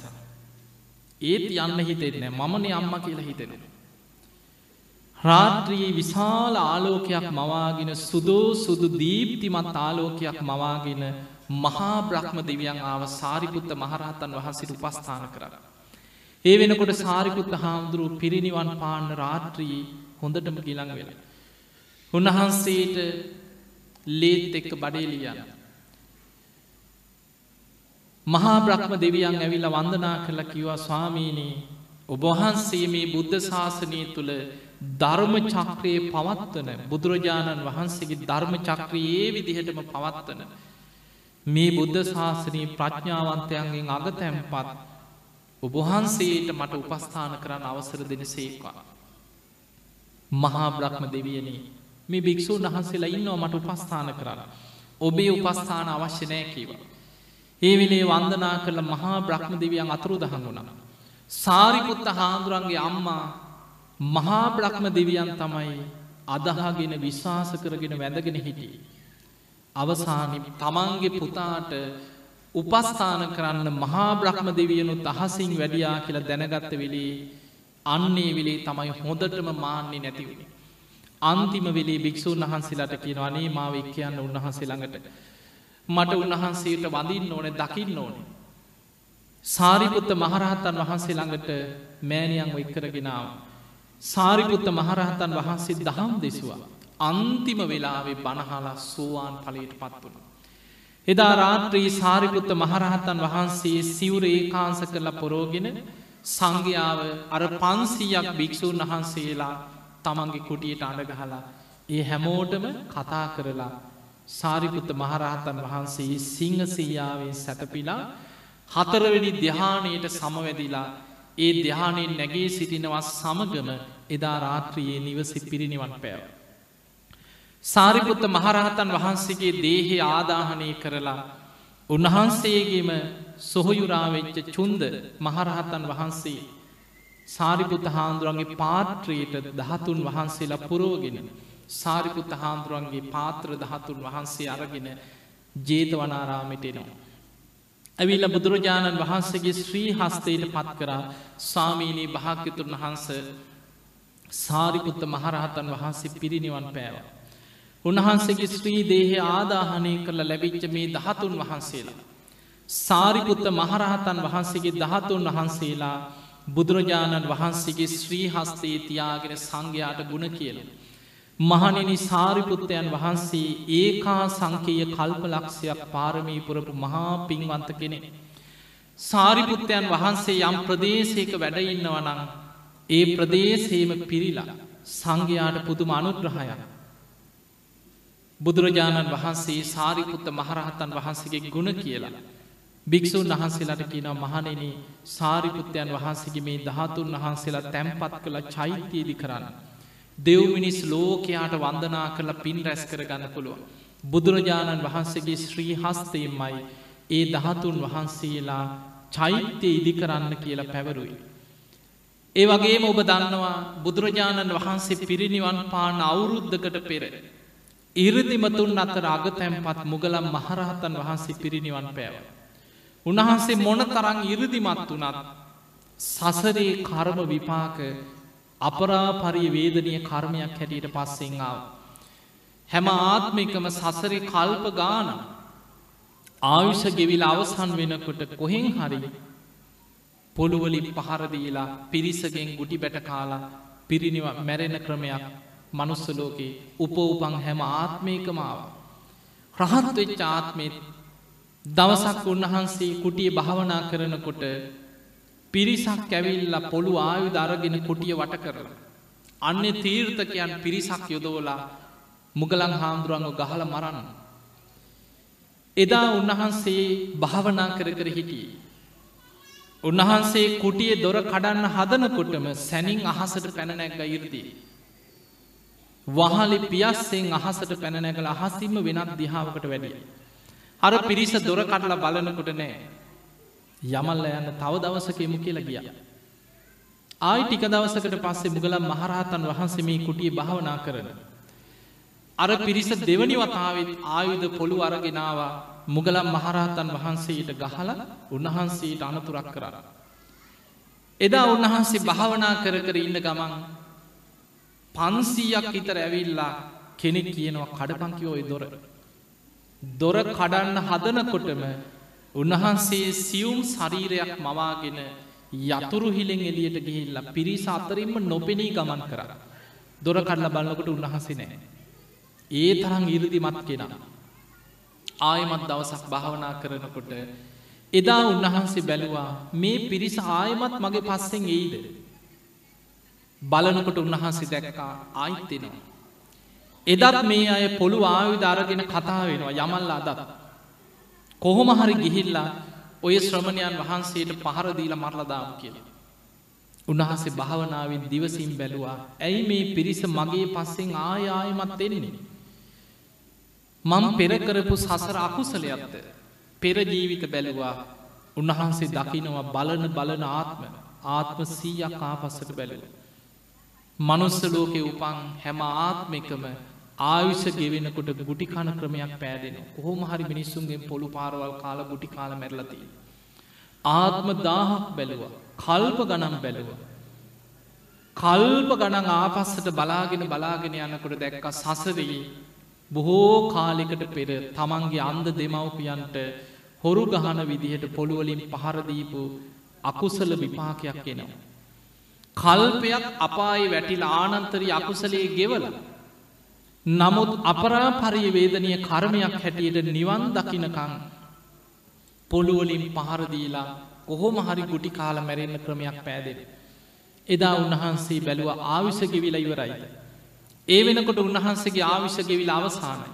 ඒත් යන්න හිතෙන්නේ මමනේ අම්ම කියලා හිතෙනවා. රාත්‍රයේ විශාල ආලෝකයක් මවාගෙන සුදෝ සුදු දීප්තිමත් ආලෝකයක් මවාගෙන මහා බ්‍රහ්ම දෙවියන් ආව සාරිපුත්ත මහරහතන් වහන්සිට උපස්ථාන කර. ඒ වෙනකොට සාරිපුත්ත හාමුදුරුව පිරිනිවන් පාන්න රාත්‍රී හොඳටම ගිලං වෙන. උන්වහන්සේට ලේත් එක්ක බඩේලියන්න. මහා බ්‍රහ්ම දෙවියන් ඇවිල්ල වන්දනා කරලා කිවා ස්වාමීනී ඔබහන්සේ මේ බුද්ධ ශාසනය තුළ ධර්ම චක්‍රයේ පවත්වන බුදුරජාණන් වහන්සේගේ ධර්ම චක්‍රයේ විදිහටම පවත්වන මේ බුද්ධ ශාසනී ප්‍රඥාවන්තයන්ගෙන් අග තැම්පත් ඔබහන්සේට මට උපස්ථාන කරන්න අවසර දෙන සේවා. මහා බ්‍රහ්ම දෙවියනේ මේ භික්‍ෂූන් වහන්සේලා ඉන්නවා මට උපස්ථාන කරන්න. ඔබේ උපස්ථාන අවශ්‍ය නෑ කීව. ඒ විලේ වන්දනා කරල මහා බ්‍රහ්ම දෙවියන් අතුරු දහන් වුණන. සාරිපුත්ත හාමුදුරන්ගේ අම්මා මහා බ්‍රහ්ම දෙවියන් තමයි අදහාගෙන විශ්වාස කරගෙන වැඳගෙන හිටිය. අවසානි තමන්ගේ පුතාට උපස්ථාන කරන්න මහා බ්‍රහ්ම දෙවියනුත් අහසින් වැඩියා කියලා දැනගත්ත වෙලේ අන්නේ වෙලේ තමයි හොඳටම මාන්නේ නැතිවුණේ. අන්තිම වෙලේ භික්‍ෂූන් වහන්සේලාට කියන අනේ මාව එක් කියන්න උන්වහන්සේ ළඟට මට උන්වහන්සේට වඳින්න ඕන දකින්න ඕනේ. සාරිපුත්ත මහරහතන් වහන්සේ ළඟට මෑනියන් එක්කරගෙනාව. සාරිපුත්ත මහරහතන් වහන්සේ දහම් දෙසවා. අන්තිම වෙලාවේ බණහලා සෝවාන් පලයට පත් වුණ. එදා රාත්‍රී සාරිපුත්ත මහරහතන් වහන්සේ සිවුර ඒකාන්ස කරලා පොරෝගෙන සංඝයාව අර පන්සීයක් භික්‍ෂූන් වහන්සේලා තමන්ගේ කුටියට අඩගහලා ඒ හැමෝටම කතා කරලා සාරිපුත්ත මහරහතන් වහන්සේ සිංහසීයාවේ සැතපිලා හතරවෙනි දෙහානයට සමවැදිලා ඒ දෙහානයෙන් නැගේ සිටිනවත් සමගම එදා රාත්‍රියයේ නිවසි පිරිනිවන් පැව. සාරිපුත්ත මහරහතන් වහන්සේගේ දේහෙ ආදාහනය කරලා උන්වහන්සේගේම සොහොයුරාවෙච්ච චුන්ද මහරහතන් වහන්සේ සාරිපුත්ත හාන්දුරන්ගේ පාත්‍රයට දහතුන් වහන්සේලා පුරෝගෙන සාරිපුත්ත හාන්දුරන්ගේ පාත්‍ර දහතුන් වහන්සේ අරගෙන ජේතවනාරාමිටෙනවා. ඇවිල්ල බුදුරජාණන් වහන්සේගේ ශ්‍රී හස්තයට පත් කරා ස්වාමීනී භාක්‍යතුන් වහන්ස සාරිපුත්ත මහරහතන් වහන්සේ පිරිනිවන් පෑවා. උන්වහන්සේගේ ශ්‍රී දේහ ආදාහනය කරල ලැබිච්ච මේ දහතුන් වහන්සේලා. සාරිපුත්ත මහරහතන් වහන්සේගේ දහතුන් වහන්සේලා බුදුරජාණන් වහන්සේගේ ශ්‍රී හස්තේ තියාගෙන සංඝයාට ගුණ කියල. මහනිනි සාරිපුත්තයන් වහන්සේ ඒකා සංකේය කල්ප ලක්ෂයක් පාරමී පුරපු මහා පින්වන්ත කෙනෙ. සාරිපුත්තයන් වහන්සේ යම් ප්‍රදේශයක වැඩඉන්නවනං ඒ ප්‍රදේශේම පිරිලා සංඝයාට පුදුම අනුග්‍රහයක්. බුදුරජාණන් වහන්සේ සාරිපුත්ත මහරහතන් වහන්සේගේ ගුණ කියලා. භික්‍ෂූන් වහන්සේලාට කියනව මහනෙන සාරිපුත්තයන් වහන්සේගේ මේ දහතුන් වහන්සේලා තැම්පත් කළ චෛත්‍යයේදි කරන්න. දෙව්මිනිස් ලෝකයාට වන්දනා කරලා පින් රැස් කර ගන්න පුළුව. බුදුරජාණන් වහන්සේගේ ශ්‍රී හස්තයෙන්මයි ඒ දහතුන් වහන්සේලා චෛත්‍යය ඉදි කරන්න කියලා පැවරුයි. ඒ වගේම ඔබ දන්නවා බුදුරජාණන් වහන්සේ පිරිනිවන් පාන අවුරුද්ධකට පෙර. ඉරදිමතුන් අතර අගතැම්පත් මුගලම් මහරහතන් වහන්සේ පිරිනිවන් පෑව. උන්වහන්සේ මොන තරං ඉරදිමත් වනත් සසරේ කර්ම විපාක අපරාපරිය වේදනය කර්මයක් හැටියට පස්සෙංආව. හැම ආත්මිකම සසරි කල්ප ගාන ආයුෂ ගෙවිල අවසන් වෙනකොට කොහෙන් හරි පොළුවලින් පහරදීලා පිරිසගෙන් ගුටි බැට කාලා පිරිනිව මැරෙන ක්‍රමයක් මනුස්සලෝකේ උපෝපං හැම ආත්මයකමාව. රහත් වෙච්ච ආත්මෙත් දවසක් උන්වහන්සේ කුටිය භාවනා කරනකොට පිරිසක් ඇවිල්ල පොළු ආයු දරගෙන කුටිය වට කරලා. අන්න තීර්ථකයන් පිරිසක් යොදවලා මුගලං හාමුදුරුවන්ග ගහල මරන්න. එදා උන්වහන්සේ භාවනා කර කර හිටියේ. උන්වහන්සේ කුටිය දොර කඩන්න හදනකොටම සැනින් අහසට පැනනැක්ග ඉරදී. වහලි පියස්සෙන් අහසට පැනනැකල අහසිම වෙනත් දිහාාවකට වැඩිය. අර පිරිස දොර කටල බලනකොට නෑ. යමල්ල යන්න තව දවසකෙමු කියලා ගිය. ආයි ටික දවසකට පස්සේ මුගලම් මහරහතන් වහන්සේ මේ කුටිය භාවනා කරන. අර පිරිස දෙවනි වතාවත් ආයුධ පොළු අරගෙනවා මුගලම් මහරහතන් වහන්සේට ගහල උන්වහන්සේට අනතුරක් කරන්න. එදා උන්වහන්සේ භාවනා කර කර ඉන්න ගමන් පන්සීයක් ඉතර ඇවිල්ලා කෙනෙක් කියනවා කඩපංකිවෝයි දොර. දොර කඩන්න හදනකොටම උන්වහන්සේ සියුම් ශරීරයක් මවාගෙන යතුරු හිලෙන් එලියට ගිහිල්ලා පිරිස අතරින්ම නොපෙනී ගමන් කර. දොර කඩල බලන්නකොට උන්වහසේ නෑ. ඒ තරම් ඉරදිමත් කෙන. ආයමත් දවසක් භාවනා කරනකොට එදා උන්වහන්සේ බැලුවා මේ පිරිස ආයමත් මගේ පස්සෙන් එයිද. බලනකොට උන්වහන්සේ දැක්කා ආයිත්තෙනවා. එදත් මේ අය පොළු ආයුධ අරගෙන කතා වෙනවා යමල්ල අදත්. කොහොම හරි ගිහිල්ලා ඔය ශ්‍රමණයන් වහන්සේට පහරදීල මරලදාම් කියල. උන්වහන්සේ භාවනාවෙන් දිවසිම් බැලුවා ඇයි මේ පිරිස මගේ පස්සෙන් ආයායමත් එන්නේ. මම පෙරකරපු සසර අකුසලයක්ද පෙරජීවිත බැලුවා උන්වහන්සේ දකිනවා බලන බලන ආත්ම ආත්ම සීයක් ආපස්සට බැලුව. මනුස්ස ලෝකෙ උපන් හැම ආත්මකම ආයුෂ ගෙවෙනකොට ගුටි කන ක්‍රමයක් පෑදෙන කොහොම හරි මිනිස්සුන්ගේ පොළු පාරවල් කාල ගුටි කාල මැරලතිී. ආත්ම දාහක් බැලුව කල්ප ගනම් බැලුව. කල්ප ගණන් ආපස්සට බලාගෙන බලාගෙන යන්නකොට දැක්ක සසරී බොහෝ කාලෙකට පෙර තමන්ගේ අන්ද දෙමවපියන්ට හොරු ගහන විදිහට පොළුවලින් පහරදීපු අකුසල විපාකයක් එනවා. කල්පයක් අපායි වැටිල ආනන්තරී අකුසලේ ගෙවල. නමුත් අපරාපරිය වේදනය කර්මයක් හැටියට නිවන් දකිනකං පොළුවලින් පහරදීලා කොහොම හරි ගුටි කාල මැරෙන්න්න ක්‍රමයක් පෑදෙන. එදා උන්වහන්සේ බැලුව ආවිෂ ගෙවිල ඉවරයිද. ඒ වෙනකොට උන්වහන්සේගේ ආවිෂ ගෙවිල අවසානයි.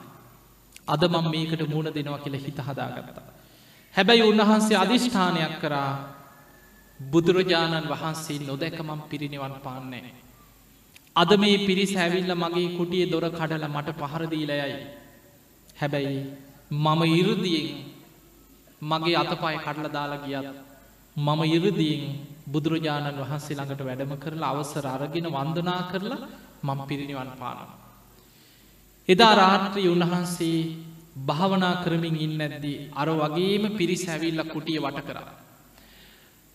අද මං මේකට මුණ දෙනවා කියල හිත හදාගත්තා. හැබැයි උන්වහන්සේ අධිෂ්ඨානයක් කරා බුදුරජාණන් වහන්සේ නොදැකමම් පිරිනිවන් පාන්නේ. අද මේ පිරිස් හැවිල්ල මගේ කුටිය දොර කඩල මට පහරදීලයයි. හැබැයි මම ඉරුදියෙන් මගේ අතපයි කඩල දාලා ගියත් මම ඉරදියෙන් බුදුරජාණන් වහන්සේ ළඟට වැඩම කරලා අවසර අරගෙන වන්දනා කරලා මම පිරිනිවන් පානවා. එදා රාත්‍රී උන්වහන්සේ භාවනා කරමින් ඉන්න ඇද්දී අර වගේම පිරිස් හැවිල්ල කුටිය වට කරා.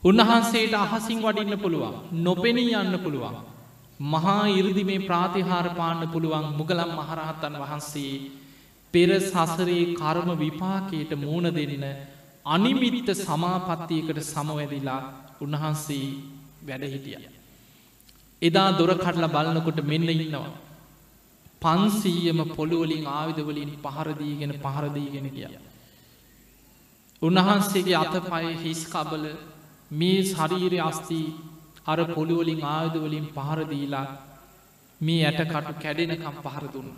උන්වහන්සේට අහසින් වඩින්න පුළුවන් නොපෙනී යන්න පුළුවන්. මහා ඉරදි මේ ප්‍රාතිහාර පාන්න පුළුවන් මුගලම් මහරහත්තන් වහන්සේ පෙර සසරේ කර්ම විපාකයට මූුණ දෙන්න අනිමිත්ත සමාපත්තියකට සමවැදිලා උන්වහන්සේ වැඩ හිටිය. එදා දොර කටල බලනකොට මෙන්න ඉන්නවා. පන්සීයම පොළුවලින් ආවිධවලින් පහරදීගෙන පහරදීගෙන කිය. උන්වහන්සේගේ අත පය හිස් කබල මේ ශරීරය අස්තිී අර පොළුවලින් ආයුධවලින් පහරදීලා මේ ඇටකටු කැඩෙනකම් පහරදුන්න.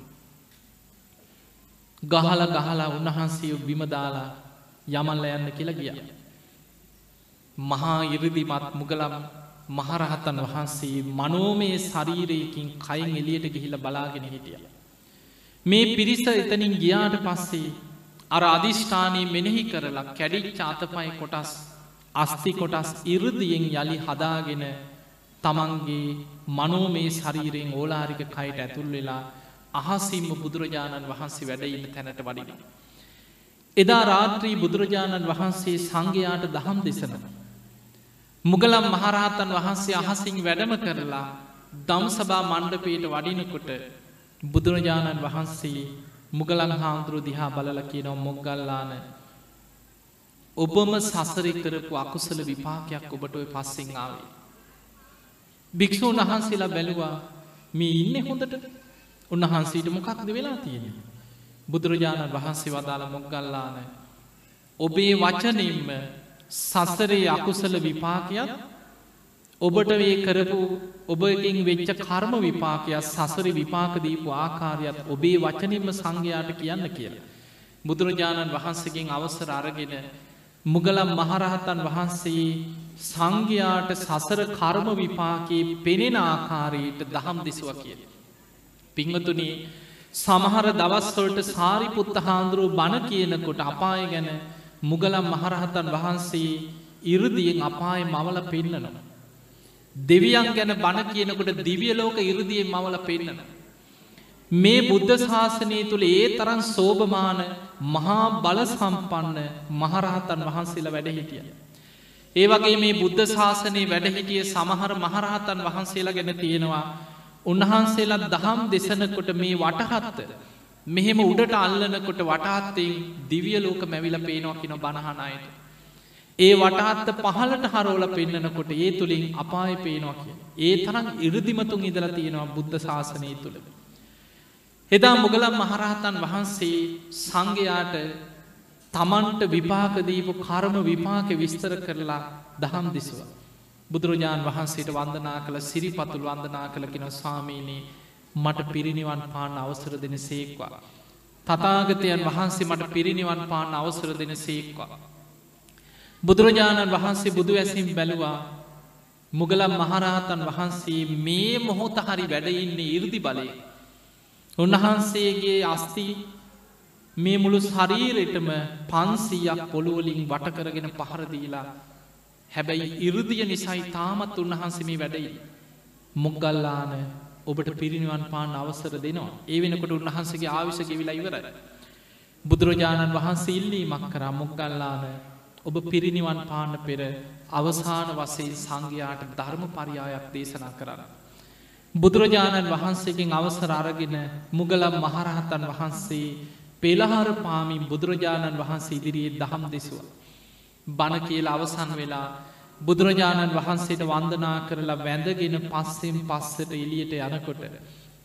ගහල ගහලා උන්වහන්සේ බිමදාලා යමල්ල යන්න කියලා ගිය. මහා ඉරදිමත් මුගලම් මහරහතන් වහන්සේ මනෝමේ ශරීරයකින් කයින් එලියට ගිහිල බලාගෙන හිටිය. මේ පිරිස එතනින් ගියාට පස්සේ අර අධිෂ්ඨානී මෙනෙහි කරලා කැඩික් චාතපයි කොටස් අස්ති කොටස් ඉරදියෙන් යළි හදාගෙන තමන්ගේ මනෝමේ ශරීරයෙන් ඕලාරික කයිට ඇතුල් වෙලා අහසිම්ම බුදුරජාණන් වහන්සේ වැඩඉන්න තැනට වඩින. එදා රාත්‍රී බුදුරජාණන් වහන්සේ සංඝයාට දහම් දෙසන. මුගලම් මහරහතන් වහන්සේ අහසිං වැඩම කරලා දම් සභා මණ්ඩපයට වඩිනකොට බුදුරජාණන් වහන්සේ මුගලන් හාමුදුරු දිහා බලල කියනව මොග්ගල්ලාන ඔබම සසරි කරපු අකුසල විපාකයක් ඔබට ඔය පස්සෙන් ආවේ. භික්‍ෂූන් වහන්සේලා බැලුවා මේ ඉන්න හොඳට උන්වහන්සේට මොකක්ද වෙලා තියෙන. බුදුරජාණන් වහන්සේ වදාළ මොක්ගල්ලාන. ඔබේ වචනින්ම සසරේ අකුසල විපාකයක් ඔබට වේ කරපු ඔබකින් වෙච්ච කර්ම විපාකයක් සසරි විපාකදීපු ආකාරයක් ඔබේ වචනින්ම සංඝයාට කියන්න කියලා. බුදුරජාණන් වහන්සකින් අවසර අරගෙන මුගලම් මහරහතන් වහන්සේ සංඝයාට සසර කර්ම විපාකයේ පෙනෙන ආකාරයට දහම් දෙසුව කිය. පිංහතුනී සමහර දවස්වලට සාරිපුත්ත හාන්දුරුව බණ කියනකොට අපාය ගැන මුගලම් මහරහතන් වහන්සේ ඉරදියෙන් අපාය මවල පෙන්නනවා. දෙවියන් ගැන බණ කියනකොට දිවියලෝක ඉරදියෙන් මවල පෙන්නන. මේ බුද්ධ ශාසනය තුළ ඒ තරන් සෝභමාන මහා බල සම්පන්න මහරහතන් වහන්සේලා වැඩ හිටිය. ඒ වගේ මේ බුද්ධ ශාසනයේ වැඩහිටිය සමහර මහරහතන් වහන්සේලා ගැන තියෙනවා උන්වහන්සේලා දහම් දෙසනකොට මේ වටහත්ත මෙහෙම උඩට අල්ලනකොට වටහත්තෙන් දිවිය ලෝක මැවිල පේනවා කින බණහනයට. ඒ වටහත්ත පහලට හරෝල පෙන්න්නනකොට ඒ තුළින් අපාය පේනවා කිය. ඒ තරම් ඉරදිමතුන් ඉදල තියෙනවා බුද්ධ ශාසනය තුළ. එදා මුගලම් මහරහතන් වහන්සේ සංඝයාට තමන්ට විපාකදීපු කර්ම විපාක විස්තර කරලා දහම් දිසුව. බුදුරජාණන් වහන්සේට වන්දනා කළ සිරිපතුල් වන්දනා කළකින ස්වාමීනී මට පිරිනිවන් පාන්න අවසර දෙන සේක්වා. තතාගතයන් වහන්සේ මට පිරිනිවන් පාන්න අවසර දෙන සේක්වා. බුදුරජාණන් වහන්සේ බුදු ඇසිම් බැලුවා මුගලම් මහරහතන් වහන්සේ මේ මොහොත හරි වැඩඉන්නේ ඉරදි බලය. උන්වහන්සේගේ අස්ති මේ මුළු ශරීරෙටම පන්සීයක් පොළුවලින් වටකරගෙන පහරදීලා හැබැයි ඉරුදිය නිසයි තාමත් උන්වහන්සේමි වැඩයි. මුගල්ලාන ඔබට පිරිනිවන් පාන අවසර දෙනවා ඒ වෙනකොට උන්වහන්සගේ ආවිශ ගෙවිලා ඉවරයි. බුදුරජාණන් වහන්සේ ඉල්ලීමක් කරා මුගල්ලාන ඔබ පිරිනිවන් පාන්න පෙර අවසාන වසේ සංඝයාට ධර්ම පරියායක් දේශනා කරන්න. බුදුරජාණන් වහන්සේකින් අවසර අරගෙන මුගලම් මහරහතන් වහන්සේ පෙළහර පාමින් බුදුරජාණන් වහන්සේ ඉදිරියේ දහම් දෙසුව. බණ කියලා අවසන් වෙලා බුදුරජාණන් වහන්සේට වන්දනා කරලා වැඳගෙන පස්සෙන් පස්සට එලියට යනකොට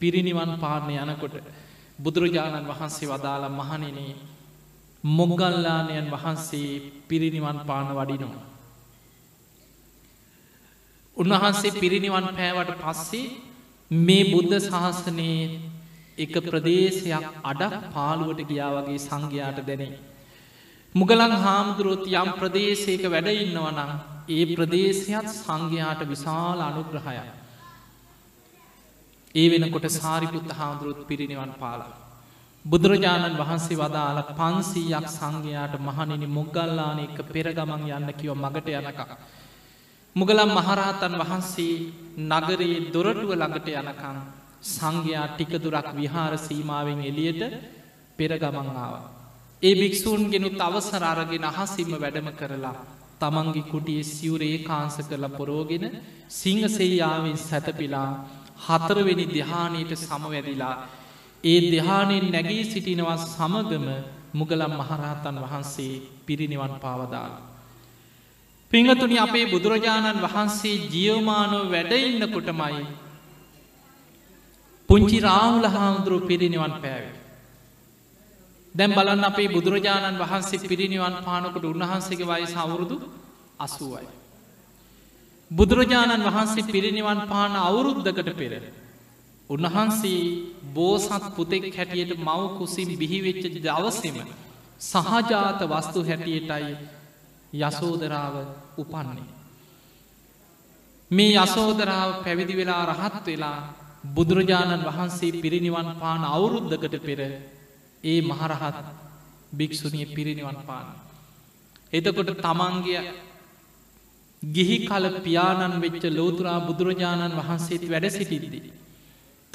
පිරිනිවන් පාරණය යනකොට බුදුරජාණන් වහන්සේ වදාළ මහනිනේ මොගල්ලානයන් වහන්සේ පිරිනිවන් පාන වඩිනවා. උන්වහන්සේ පිරිනිවන් පෑවට පස්සේ මේ බුද්ධ ශාසනයේ එක ප්‍රදේශයක් අඩක් පාළුවට ගියා වගේ සංඝයාට දැනේ. මුගලන් හාමුදුරුවොත් යම් ප්‍රදේශයක වැඩඉන්නවනම් ඒ ප්‍රදේශයත් සංඝයාට විශාල අනුග්‍රහය. ඒ වෙනකොට සාරිපුත්ත හාමුදුරුවත් පිරිනිවන් පාලා. බුදුරජාණන් වහන්සේ වදාළ පන්සීයක් සංඝයාට මහනිනි මුගල්ලාන එක පෙරගමන් යන්න කිව මගට යනක. මුගලම් මහරහතන් වහන්සේ නගරයේ දොරටුව ළඟට යනකං සංඝයා ටිකදුරක් විහාර සීමාවෙන් එලියට පෙරගමන් ආව. ඒ භික්‍ෂූන් ගෙනුත් අවසර අරගෙන අහසිම වැඩම කරලා තමන්ගේ කුටියේ සිවරේ කාංස කරලා පොරෝගෙන සිංහසෙයාාවෙන් සැතපිලා හතරවෙනි දෙහානයට සමවැදිලා ඒ දෙහානෙන් නැගී සිටිනවා සමගම මුගලම් මහරහතන් වහන්සේ පිරිනිවන් පාවදාල. පිංහතුනි අපේ බුදුරජාණන් වහන්සේ ජියවමානෝ වැඩඉන්න කොටමයි පුංචි රාහුල හාමුදුරුව පිරිනිවන් පෑවේ. දැම් බලන්න අපේ බුදුරජාණන් වහන්සේ පිරිනිවන් පානකොට උන්වහන්සේගේ වයි සවුරුදු අසුවයි. බුදුරජාණන් වහන්සේ පිරිනිවන් පාන අවුරුද්ධකට පෙර. උන්වහන්සේ බෝසත් පුතෙක් හැටියට මව කුසින් බිහිවෙච්ච දවසම සහජාත වස්තු හැටියටයි යසෝදරාව උපන්නේ. මේ යසෝදරාව පැවිදි වෙලා රහත් වෙලා බුදුරජාණන් වහන්සේ පිරිනිවන් පාන අවුරුද්ධකට පෙර ඒ මහරහත් භික්‍ෂුණිය පිරිනිවන් පාන. එතකොට තමන්ගේ ගිහි කල පියාණන් වෙච්ච ලෝතුරා බුදුරජාණන් වහන්සේත් වැඩ සිටිද්දී.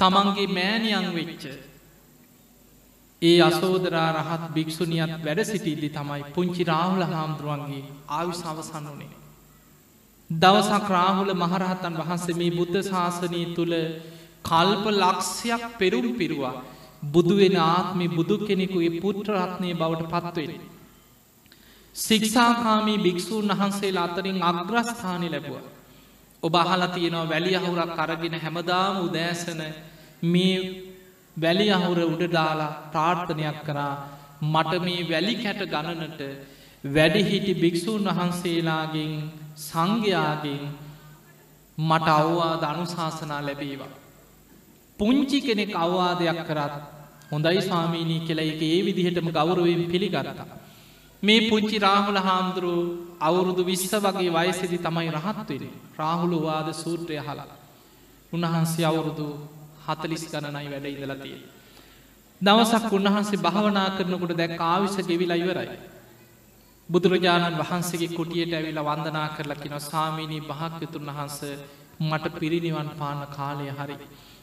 තමන්ගේ මෑනියන් වෙච්ච ඒ අසෝදරා රහත් භික්‍ෂුණියත් වැඩ සිටිල්ලි තමයි පුංචි රාහුල හාමුදුරුවන්ගේ ආවි සවසන්න වනේ. දවසක් රාහුල මහරහතන් වහන්සේ මේ බුද්ධ ශාසනය තුළ කල්ප ලක්ෂයක් පෙරුම් පිරුවා බුදුවෙන ආත්මි බුදු කෙනෙකුගේ පුත්‍රරත්නය බවට පත්වෙන. සික්ෂාකාමී භික්‍ෂූන් වහන්සේලා අතරින් අග්‍රස්ථානය ලැබුව. ඔබ අහලා තියෙනවා වැලි අහුරක් අරගෙන හැමදාම උදෑසන මේ වැලි අහුර උඩදාලා ප්‍රාර්ථනයක් කරා මට මේ වැලි කැට ගණනට වැඩිහිටි භික්‍ෂූන් වහන්සේලාගෙන් සංඝයාගෙන් මට අව්වා දනුශාසනා ලැබේවා. පුංචි කෙනෙක් අවවාදයක් කරත් හොඳයි ස්වාමීනී කියලා එක ඒ විදිහටම ගෞරුවෙන් පිළිගරතා. මේ පුංචි රාහුල හාමුදුරුව අවුරුදු විශ්ස වගේ වයසෙදි තමයි රහත්වෙන රාහුල වාද සූත්‍රය හලා. උන්වහන්සේ අවුරුදු හතලිස් ගණනයි වැඩ ඉදලතිය. දවසක් උන්වහන්සේ භාවනා කරනකොට දැක් ආවිශ ගෙවිලා ඉවරයි. බුදුරජාණන් වහන්සේගේ කුටියට ඇවිලා වන්දනා කරලා කින සාමීනී භාක්‍යතුන් වහන්ස මට පිරිනිවන් පාන කාලය හරි.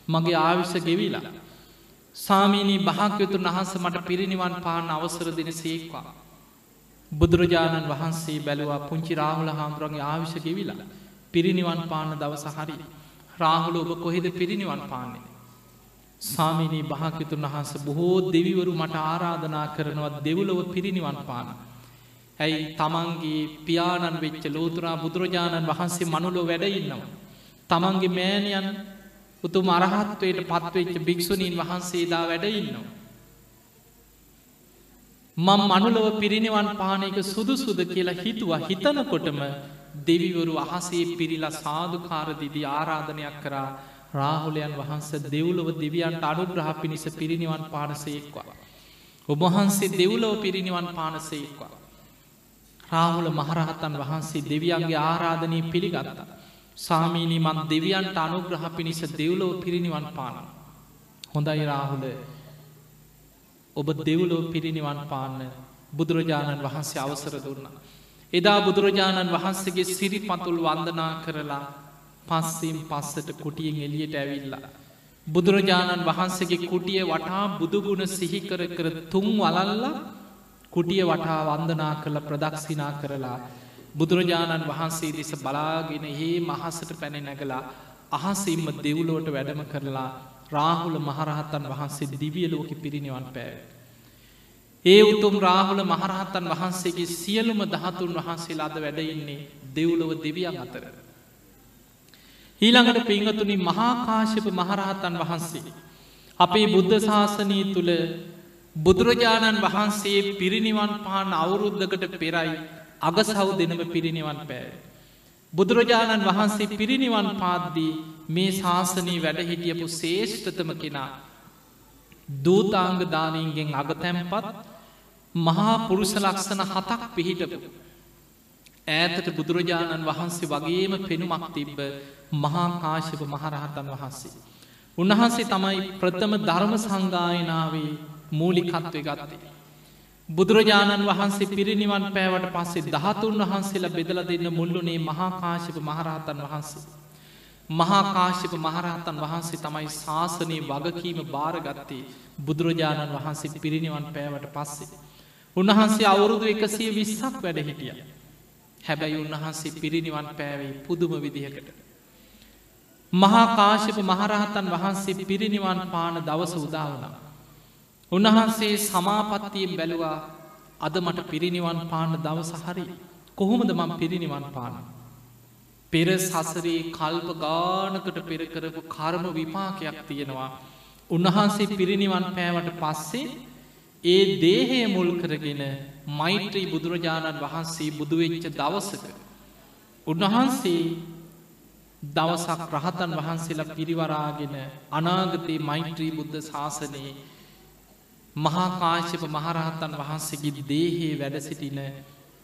මගේ ආවිශ්‍ය ගෙවිලා. සාමීනී භාග්‍යතුන් වහන්ස මට පිරිනිවන් පාන අවසර දෙන සේක්වා. බුදුරජාණන් වහන්සේ බැලවා පුංචි රාහුල හාමුදුරන්ගේ ආවිශ ගෙවිලා. පිරිනිවන් පාන දවස හරි. රාහුල ඔබ කොහෙද පිරිනිවන් පාන්නේ. සාමිනී භාග්‍යතුන් වහන්ස බොහෝ දෙවිවරු මට ආරාධනා කරනවත් දෙවුලව පිරිනිවන් පාන. ඇයි තමන්ගේ පියාණන් වෙච්ච ලෝතුරා බුදුරජාණන් වහන්සේ මනුලෝ වැඩඉන්නවා. තමන්ගේ මෑණයන් උතුම් අරහත්වයට පත්වෙච්ච භික්‍ෂුණීන් වහන්සේදා වැඩඉන්නවා. මං මනුලව පිරිනිවන් පානයක සුදු සුද කියලා හිතුවා හිතනකොටම දෙවිවරු අහසේ පිරිලා සාධකාරදිදී ආරාධනයක් කරා රාහුලයන් වහන්ස දෙව්ලොව දෙවියන්ට අනුග්‍රහ පිණිස පිරිනිවන් පානසේක්වා. ඔබහන්සේ දෙව්ලෝ පිරිනිවන් පානසේක්වා. රාහුල මහරහතන් වහන්සේ දෙවියන්ගේ ආරාධනී පිළිගත්තා. සාමීනී මන් දෙවියන්ට අනුග්‍රහ පිණිස දෙව්ලෝ පිරිනිවන් පාන. හොඳයි රාහුල ඔබ දෙව්ලෝ පිරිනිවන් පාන්න බුදුරජාණන් වහන්සේ අවසර දුන්නා. එදා බුදුරජාණන් වහන්සේගේ සිරි පතුල් වන්දනා කරලා පස්සෙන් පස්සට කුටියෙන් එලියට ඇවිල්ලා. බුදුරජාණන් වහන්සේගේ කුටිය වටා බුදුගුණ සිහිකර කර තුන් වලල්ලා කුටිය වටා වන්දනා කළ ප්‍රදක්ෂිනා කරලා බුදුරජාණන් වහන්සේ දෙස බලාගෙන ඒ මහසට පැන නැගලා අහසෙම්ම දෙව්ලෝට වැඩම කරලා රාහුල මහරහත්තන් වහන්සේ දිවිය ලෝක පිරිනිවන් පෑව. ඒ උතුම් රාහුල මහරහත්තන් වහන්සේගේ සියලුම දහතුන් වහන්සේලාද වැඩඉන්නේ දෙව්ලොව දෙවියන් අතර. ඊළඟට පිංහතුනි මහාකාශප මහරහතන් වහන්සේ. අපේ බුද්ධ ශාසනී තුළ බුදුරජාණන් වහන්සේ පිරිනිවන් පාන අවුරුද්ධකට පෙරයි අගසව් දෙනම පිරිනිවන් පෑ. බුදුරජාණන් වහන්සේ පිරිනිවන් පාද්දී මේ ශාසනී වැඩ හිටියපු ශේෂ්ඨතම කෙනා. දූතාංග දානීන්ගෙන් අගතැම්පත් මහා පුරුෂ ලක්ෂණ හතක් පිහිටපු. ඈතට බුදුරජාණන් වහන්සේ වගේම පෙනුමක් තිබ්බ මහා කාශප මහරහතන් වහන්සේ. උන්වහන්සේ තමයි ප්‍රථම ධර්ම සංගායනාවේ මූලිකත්වය ගත්තේ. බුදුරජාණන් වහන්සේ පිරිනිවන් පෑවට පස්සේ දහතුන් වහන්සේලා බෙදල දෙන්න මුල්ලුනේ මහාකාශප මහරහතන් වහන්සේ. මහාකාශප මහරහතන් වහන්සේ තමයි ශාසනයේ වගකීම භාරගත්තේ බුදුරජාණන් වහන්සේ පිරිනිවන් පෑවට පස්සේ. උන්වහන්සේ අවුරුදු එකසිය විස්සක් වැඩ හිටිය. හැබැයි උන්වහන්සේ පිරිනිවන් පෑවේ පුදුම විදිහකට. මහාකාශප මහරහතන් වහන්සේ පිරිනිවන් පාන දවස උදාවනා. උන්වහන්සේ සමාපත්තියෙන් බැලුවා අද මට පිරිනිවන් පාන දවස හරි කොහොමද මං පිරිනිවන් පාන. පෙර සසරේ කල්ප ගානකට පෙර කරපු කර්ම විපාකයක් තියෙනවා. උන්වහන්සේ පිරිනිවන් පෑවට පස්සේ ඒ දේහය මුල් කරගෙන මෛත්‍රී බුදුරජාණන් වහන්සේ බුදුවෙච්ච දවසක. උන්වහන්සේ දවසක් රහතන් වහන්සේලා පිරිවරාගෙන අනාගතයේ මෛත්‍රී බුද්ධ ශාසනයේ මහාකාශප මහරහතන් වහන්සේගේ දේහේ වැඩසිටින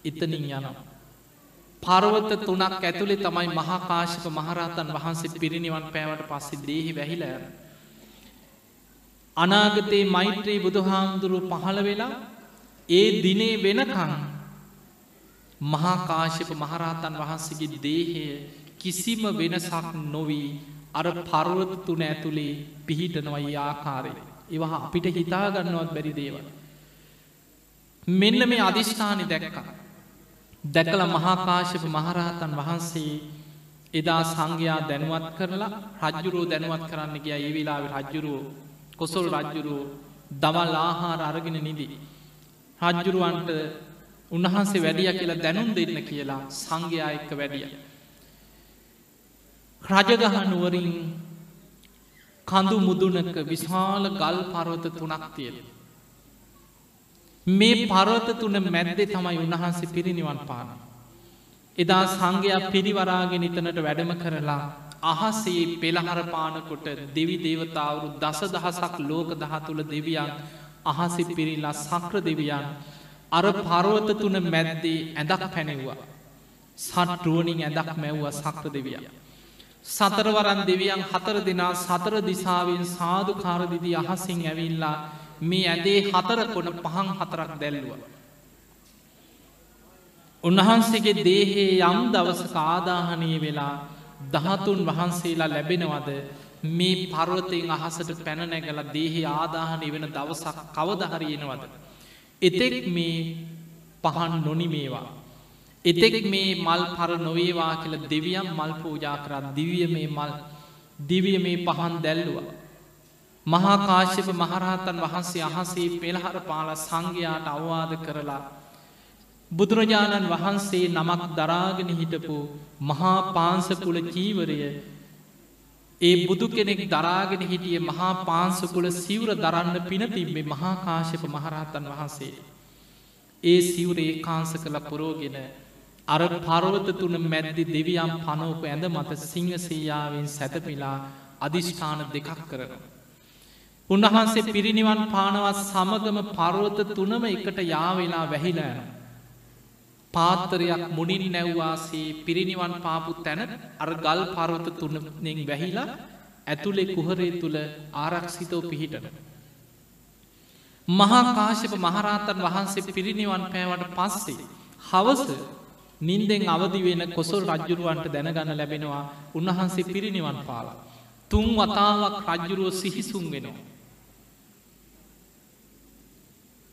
එතනින් යනවා. පරවත තුනක් ඇතුළේ තමයි මහාකාශප මහරහතන් වහන්සේ පිරිනිවන් පෑවට පස්සේ දේහි වැහිලෑර. අනාගතයේ මෛත්‍රී බුදුහාමුදුරුව පහළ වෙලා ඒ දිනේ වෙනකං මහාකාශප මහරහතන් වහන්සේගේ දේහය කිසිම වෙනසක් නොවී අර පරවත තුන ඇතුළේ පිහිටනවයි ආකාරය. ඒවා අපිට හිතාගන්නවත් බැරි දේවල්. මෙන්න මේ අධිෂ්ඨානි දැක්ක. දැකල මහාකාශප මහරහතන් වහන්සේ එදා සංඝයා දැනුවත් කරලා රජ්ජුරුව දැනුවත් කරන්න ගිය ඒ වෙලාව රජ්ජුරුව කොසොල් රජ්ජුරුව දවල් ආහාර අරගෙන නිදී. රජ්ජුරුවන්ට උන්වහන්සේ වැඩිය කියලා දැනුම් දෙන්න කියලා සංඝයා එක්ක වැඩිය. රජගහනුවරින් කඳු මුදුනක විශාල ගල් පරවත තුනක් තියෙන. මේ පරවත තුන මැද්දේ තමයි උන්වහන්සේ පිරිනිවන් පාන. එදා සංඝයක් පිරිවරාගෙන ඉතනට වැඩම කරලා අහසේ පෙළහර පානකොට දෙවි දේවතාවරු දස දහසක් ලෝක දහ තුළ දෙවියන් අහසි පිරිල්ලා සක්‍ර දෙවියන් අර පරවත තුන මැද්දේ ඇදක් පැනෙව්වා. සටරුවනින් ඇදක් මැව්ව සක්‍ර දෙවියන්. සතරවරන් දෙවියන් හතර දෙනා සතර දිසාවෙන් සාධකාරදිදී අහසින් ඇවිල්ලා මේ ඇදේ හතර කොන පහන් හතරක් දැල්ලුව. උන්වහන්සේගේ දේහේ යම් දවස කාදාහනය වෙලා දහතුන් වහන්සේලා ලැබෙනවද මේ පරවතයෙන් අහසට පැනනැගල දේහි ආදාහනය වෙන දවසක් කවදහරියෙනවද. එතෙක් මේ පහන් නොනිමේවා. එතෙක් මේ මල් පර නොවේවා කියල දෙවියම් මල් පූජා කරත් දිවිය මේ මල් දිවිය මේ පහන් දැල්ලුව. මහාකාශ්‍යප මහරහතන් වහන්සේ අහසේ පෙළහර පාල සංඝයාට අවවාද කරලා. බුදුරජාණන් වහන්සේ නමක් දරාගෙන හිටපු මහා පාන්සකුල චීවරය ඒ බුදු කෙනෙක් දරාගෙන හිටිය මහා පාන්සකුල සිවර දරන්න පින තිබේ මහාකාශප මහරහතන් වහන්සේ. ඒ සිවුරේ කාංස කළ පුරෝගෙන අර පරවත තුන මැද්දි දෙවියම් පනෝප ඇඳ මත සිංහසීයාවෙන් සැතපිලා අධිෂ්ඨාන දෙකක් කරන. උන්වහන්සේ පිරිනිවන් පානවත් සමගම පරවත තුනම එකට යාවෙලා වැහිලෑන. පාත්තරයක් මුණින් නැව්වාසේ පිරිනිවන් පාපු තැන අර ගල් පරවත තුනෙන් වැහිලා ඇතුළෙ කුහරේ තුළ ආරක්ෂිතව පිහිටන. මහා කාශප මහරහතන් වහන්සේ පිරිනිවන් පෑවට පස්සේ. හවස නින්දෙන් අවදි වෙන කොසොල් රජ්ජුරුවන්ට දැනගන්න ලැබෙනවා උන්වහන්සේ පිරිනිවන් පාලා. තුන් වතාවක් රජ්ජුරුව සිහිසුන් වෙනවා.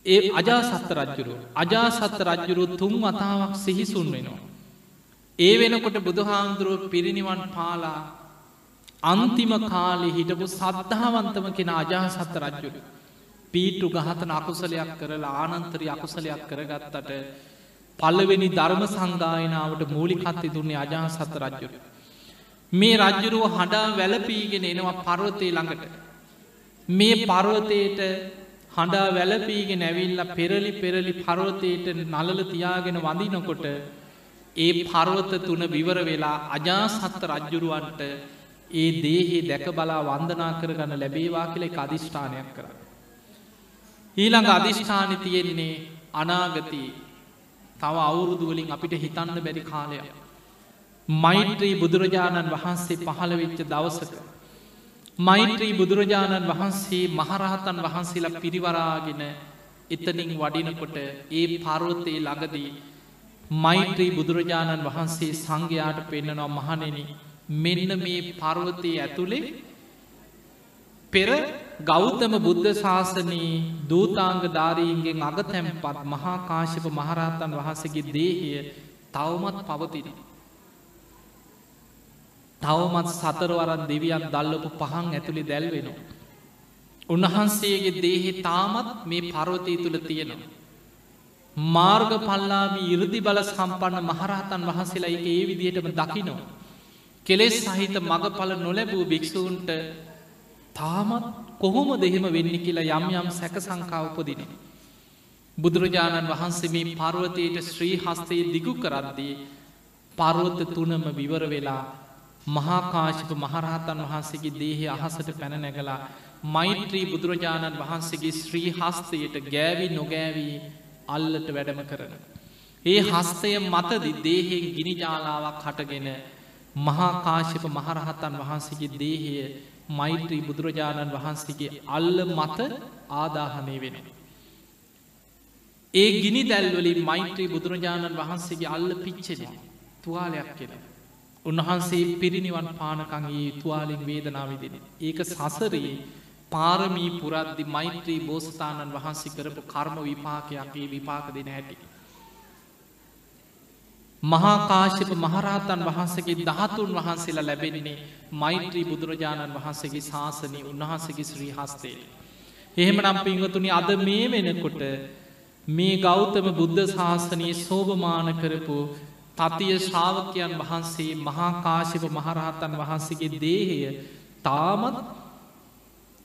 ඒ අජාසත්ත රජ්ජුරු අජාසත්ත රජ්ජුරු තුන් වතාවක් සිහිසුන් වෙනවා. ඒ වෙනකොට බුදුහාමුදුරුව පිරිනිවන් පාලා අන්තිම කාලෙ හිටපු සද්ධාවන්තම කෙන අජාසත්ත රජ්ජුරු. පීටු ගහතන අකුසලයක් කරලා ආනන්තරි අකුසලයක් කරගත්තට පල්ලවෙනි ධර්ම සංගායනාවට මූලිකත්ති දුන්නේ අජාසත්ත රජ්ජුරු. මේ රජ්ජුරුව හඬා වැලපීගෙන එනවා පර්වතය ළඟට. මේ පර්වතයට හඬා වැලපීගෙන ඇවිල්ල පෙරලි පෙරලි පර්වතයට නලල තියාගෙන වඳිනකොට ඒ පර්වත තුන විවර වෙලා අජාසත්ත රජ්ජුරුවන්ට ඒ දේහේ දැක බලා වන්දනා කරගන්න ලැබේවා කියල එක අධිෂ්ඨානයක් කර. ඊළඟ අධිෂ්ඨානි තියෙන්නේ අනාගතී තව අවුරුදුවලින් අපිට හිතන්න බැරි කාලයක්. මෛත්‍රී බුදුරජාණන් වහන්සේ පහළවෙච්ච දවසක. මෛත්‍රී බුදුරජාණන් වහන්සේ මහරහතන් වහන්සේලා පිරිවරාගෙන එතනින් වඩිනකොට ඒ පරවතයේ ළඟදී මෛත්‍රී බුදුරජාණන් වහන්සේ සංඝයාට පෙන්න්නනවා මහනෙන මෙන්න මේ පර්වතය ඇතුළේ පෙර ගෞතම බුද්ධ ශාසනයේ දූතාංග ධාරීන්ගෙන් අගතැම්පත් මහාකාශප මහරහතන් වහන්සගේ දේහය තවමත් පවතින. තවමත් සතරවරන් දෙවියන් දල්ලපු පහන් ඇතුළි දැල්වෙනවා. උන්වහන්සේගේ දේහෙ තාමත් මේ පරවතී තුළ තියෙනවා. මාර්ග පල්ලාමි ඉරදි බල සම්පන්න මහරහතන් වහන්සේලා එක ඒ විදිහටම දකිනවා. කෙලෙස් සහිත මගඵල නොලැබූ භික්‍ෂූන්ට තාමත් කොහොම දෙහෙම වෙන්න කියලා යම් යම් සැක සංකාවපදින. බුදුරජාණන් වහන්සේ මේ පර්වතයට ශ්‍රී හස්තයේ දිගු කරද්දී පර්වත තුනම විවර වෙලා මහාකාශික මහරහතන් වහන්සේගේ දේහය අහසට පැන නැගලා මෛත්‍රී බුදුරජාණන් වහන්සේගේ ශ්‍රී හස්තයට ගෑවි නොගෑවී අල්ලට වැඩම කරන. ඒ හස්තය මතදි දේහෙන් ගිනිජාලාවක් හටගෙන මහාකාශප මහරහතන් වහන්සේගේ දේහය මෛත්‍රී බුදුරජාණන් වහන්සේගේ අල්ල මත ආදාහනය වෙන. ඒ ගිනි දැල්වලින් මෛත්‍රී බුදුරජාණන් වහන්සේගේ අල්ල පිච්චෙනවා තුවාලයක් කෙන. උන්වහන්සේ පිරිනිවන් පානකංගේ තුවාලින් වේදනාවිදින. ඒක සසරයේ පාරමී පුරද්දි මෛත්‍රී බෝසතාණන් වහන්සේ කරපු කර්ම විපාකයක්ගේ විපාක දෙන හැටි. මහාකාශප මහරහතන් වහන්සේගේ දහතුන් වහන්සේලා ලැබෙන්නේ මෛත්‍රී බුදුරජාණන් වහන්සේගේ ශාසනය උන්වහන්සේගේ ශ්‍රී හස්තේ. එහෙම නම් පිංහතුනි අද මේ වෙනකොට මේ ගෞතම බුද්ධ ශාසනයේ සෝභමාන කරපු තතිය ශ්‍රාවකයන් වහන්සේ මහාකාශප මහරහතන් වහන්සේගේ දේහය තාමත්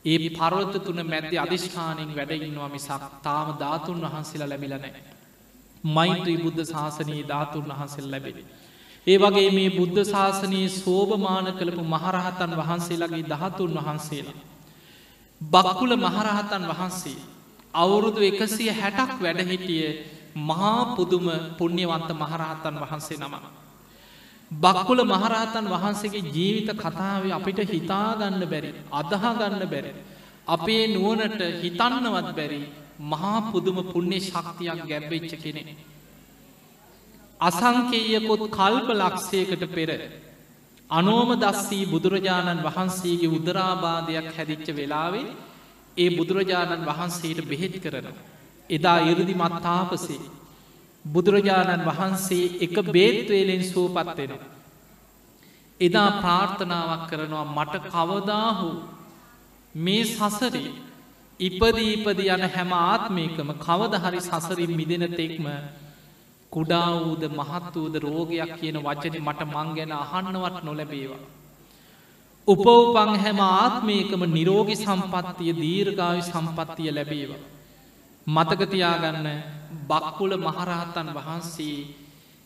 ඒ පරවත තුන මැද්‍ය අධිෂ්ඨානින් වැඩඉන්නවා මිසක් තාම ධාතුන් වහන්සේලා ලැබිලනෑ. මෛත්‍රී බුද්ධ ශාසනයේ ධාතුන් වහන්සෙල් ලැබෙන. ඒ වගේ මේ බුද්ධ ශාසනයේ සෝභමාන කළපු මහරහතන් වහන්සේලාගේ දහතුන් වහන්සේලා. බක්කුල මහරහතන් වහන්සේ අවුරුදු එකසිය හැටක් වැඩහිටිය මහා පුදුම පුුණ්්‍යවන්ත මහරහතන් වහන්සේ නම. බක්කුල මහරහතන් වහන්සේගේ ජීවිත කතාව අපිට හිතාගන්න බැරි අදහාගන්න බැරි. අපේ නුවනට හිතන්නවත් බැරි මහා පුදුම පුුණ්‍ය ශක්තියක් ගැබ්වෙච්ච කෙනෙ. අසංකේයකොත් කල්ප ලක්ෂයකට පෙර අනෝම දස්සී බුදුරජාණන් වහන්සේගේ උදරාබාධයක් හැදිච්ච වෙලාවේ ඒ බුදුරජාණන් වහන්සේට බෙහෙත් කරන. එදා ඉරදි මත්තාපසේ බුදුරජාණන් වහන්සේ එක බේත්වේලෙන් සූපත්වෙනවා. එදා ප්‍රාර්ථනාවක් කරනවා මට කවදාහු මේ සසරේ ඉපදී ඉපද යන හැම ආත්මයකම කවද හරි සසරින් මිදෙන තෙක්ම කුඩා වූද මහත් වූද රෝගයක් කියන වචන මට මං ගැන අහන්නවත් නොලැබේවා. උපවපං හැම ආත්මයකම නිරෝගි සම්පත්තිය දීර්ගාවි සම්පත්තිය ලැබේවා. මතකතියාගන්න බක්කුල මහරහතන් වහන්සේ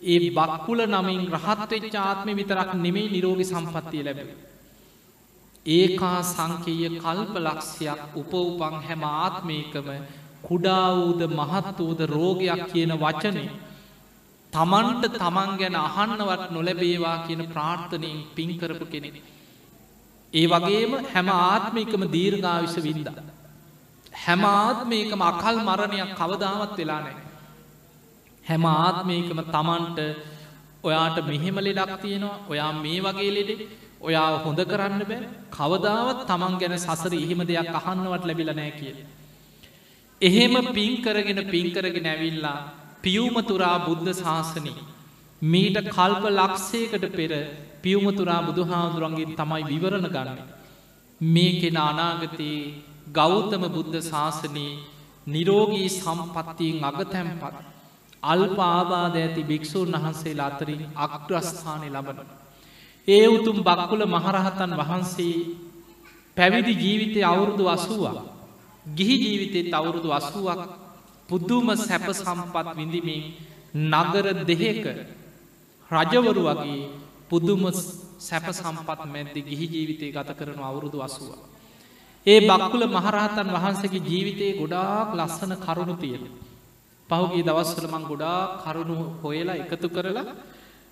ඒ බක්කුල නමින් රහත්වෙච් ආත්ම විතරක් නෙමේ නිරෝගි සම්පත්තිය ලැබෙන. ඒකා සංකීය කල්ප ලක්ෂයක් උපවපං හැම ආත්මයකම කුඩා වූද මහත් වූද රෝගයක් කියන වචනය තමන්ට තමන් ගැන අහන්නවත් නොලැබේවා කියන ප්‍රාර්ථනයෙන් පින්කරපු කෙනෙ. ඒ වගේම හැම ආත්මිකම දීර්ඝාවිශ වින්ද. හැම ආත්මයකම අකල් මරණයක් කවදාවත් වෙලා නෑ. හැම ආත්මයකම තමන්ට ඔයාට මෙහෙම ලෙඩක් තියෙනවා ඔයා මේ වගේ ලෙඩෙ ඔයා හොඳ කරන්න බෑ කවදාවත් තමන් ගැන සසර එහෙම දෙයක් අහන්නවත් ලැබිලනෑ කිය. එහෙම පින්කරගෙන පින්කරගෙන ඇවිල්ලා පියවමතුරා බුද්ධ ශාසනී. මීට කල්ප ලක්ෂයකට පෙර පියවමතුරා බුදුහාදුරන්ගේ තමයි විවරණ ගන්න. මේ කෙන අනාගතයේ ගෞතම බුද්ධ ශාසනයේ නිරෝගී සම්පත්තියෙන් අගතැම්පත් අල්ප ආබාධ ඇති භික්‍ෂූන් වහන්සේ අතරින් අග්‍රස්ථානය ලබන. ඒ උතුම් බක්කුල මහරහතන් වහන්සේ පැවිදි ජීවිතය අවුරුදු අසුවා. ගිහි ජීවිතෙත් අවුරුදු අසුවක් පුද්දුම සැප සම්පත් විඳිමින් නගර දෙහෙක රජවරු වගේ පුදුම සැප සම්පත් මැද්දි ගිහි ජීවිතය ගත කරන අවුරුදු අසුව. ඒ බක්කුල මහරහතන් වහන්සගේ ජීවිතයේ ගොඩාක් ලස්සන කරුණු තියෙන. පහුගේ දවස්වලමං ගොඩා කරුණු හොයලා එකතු කරලා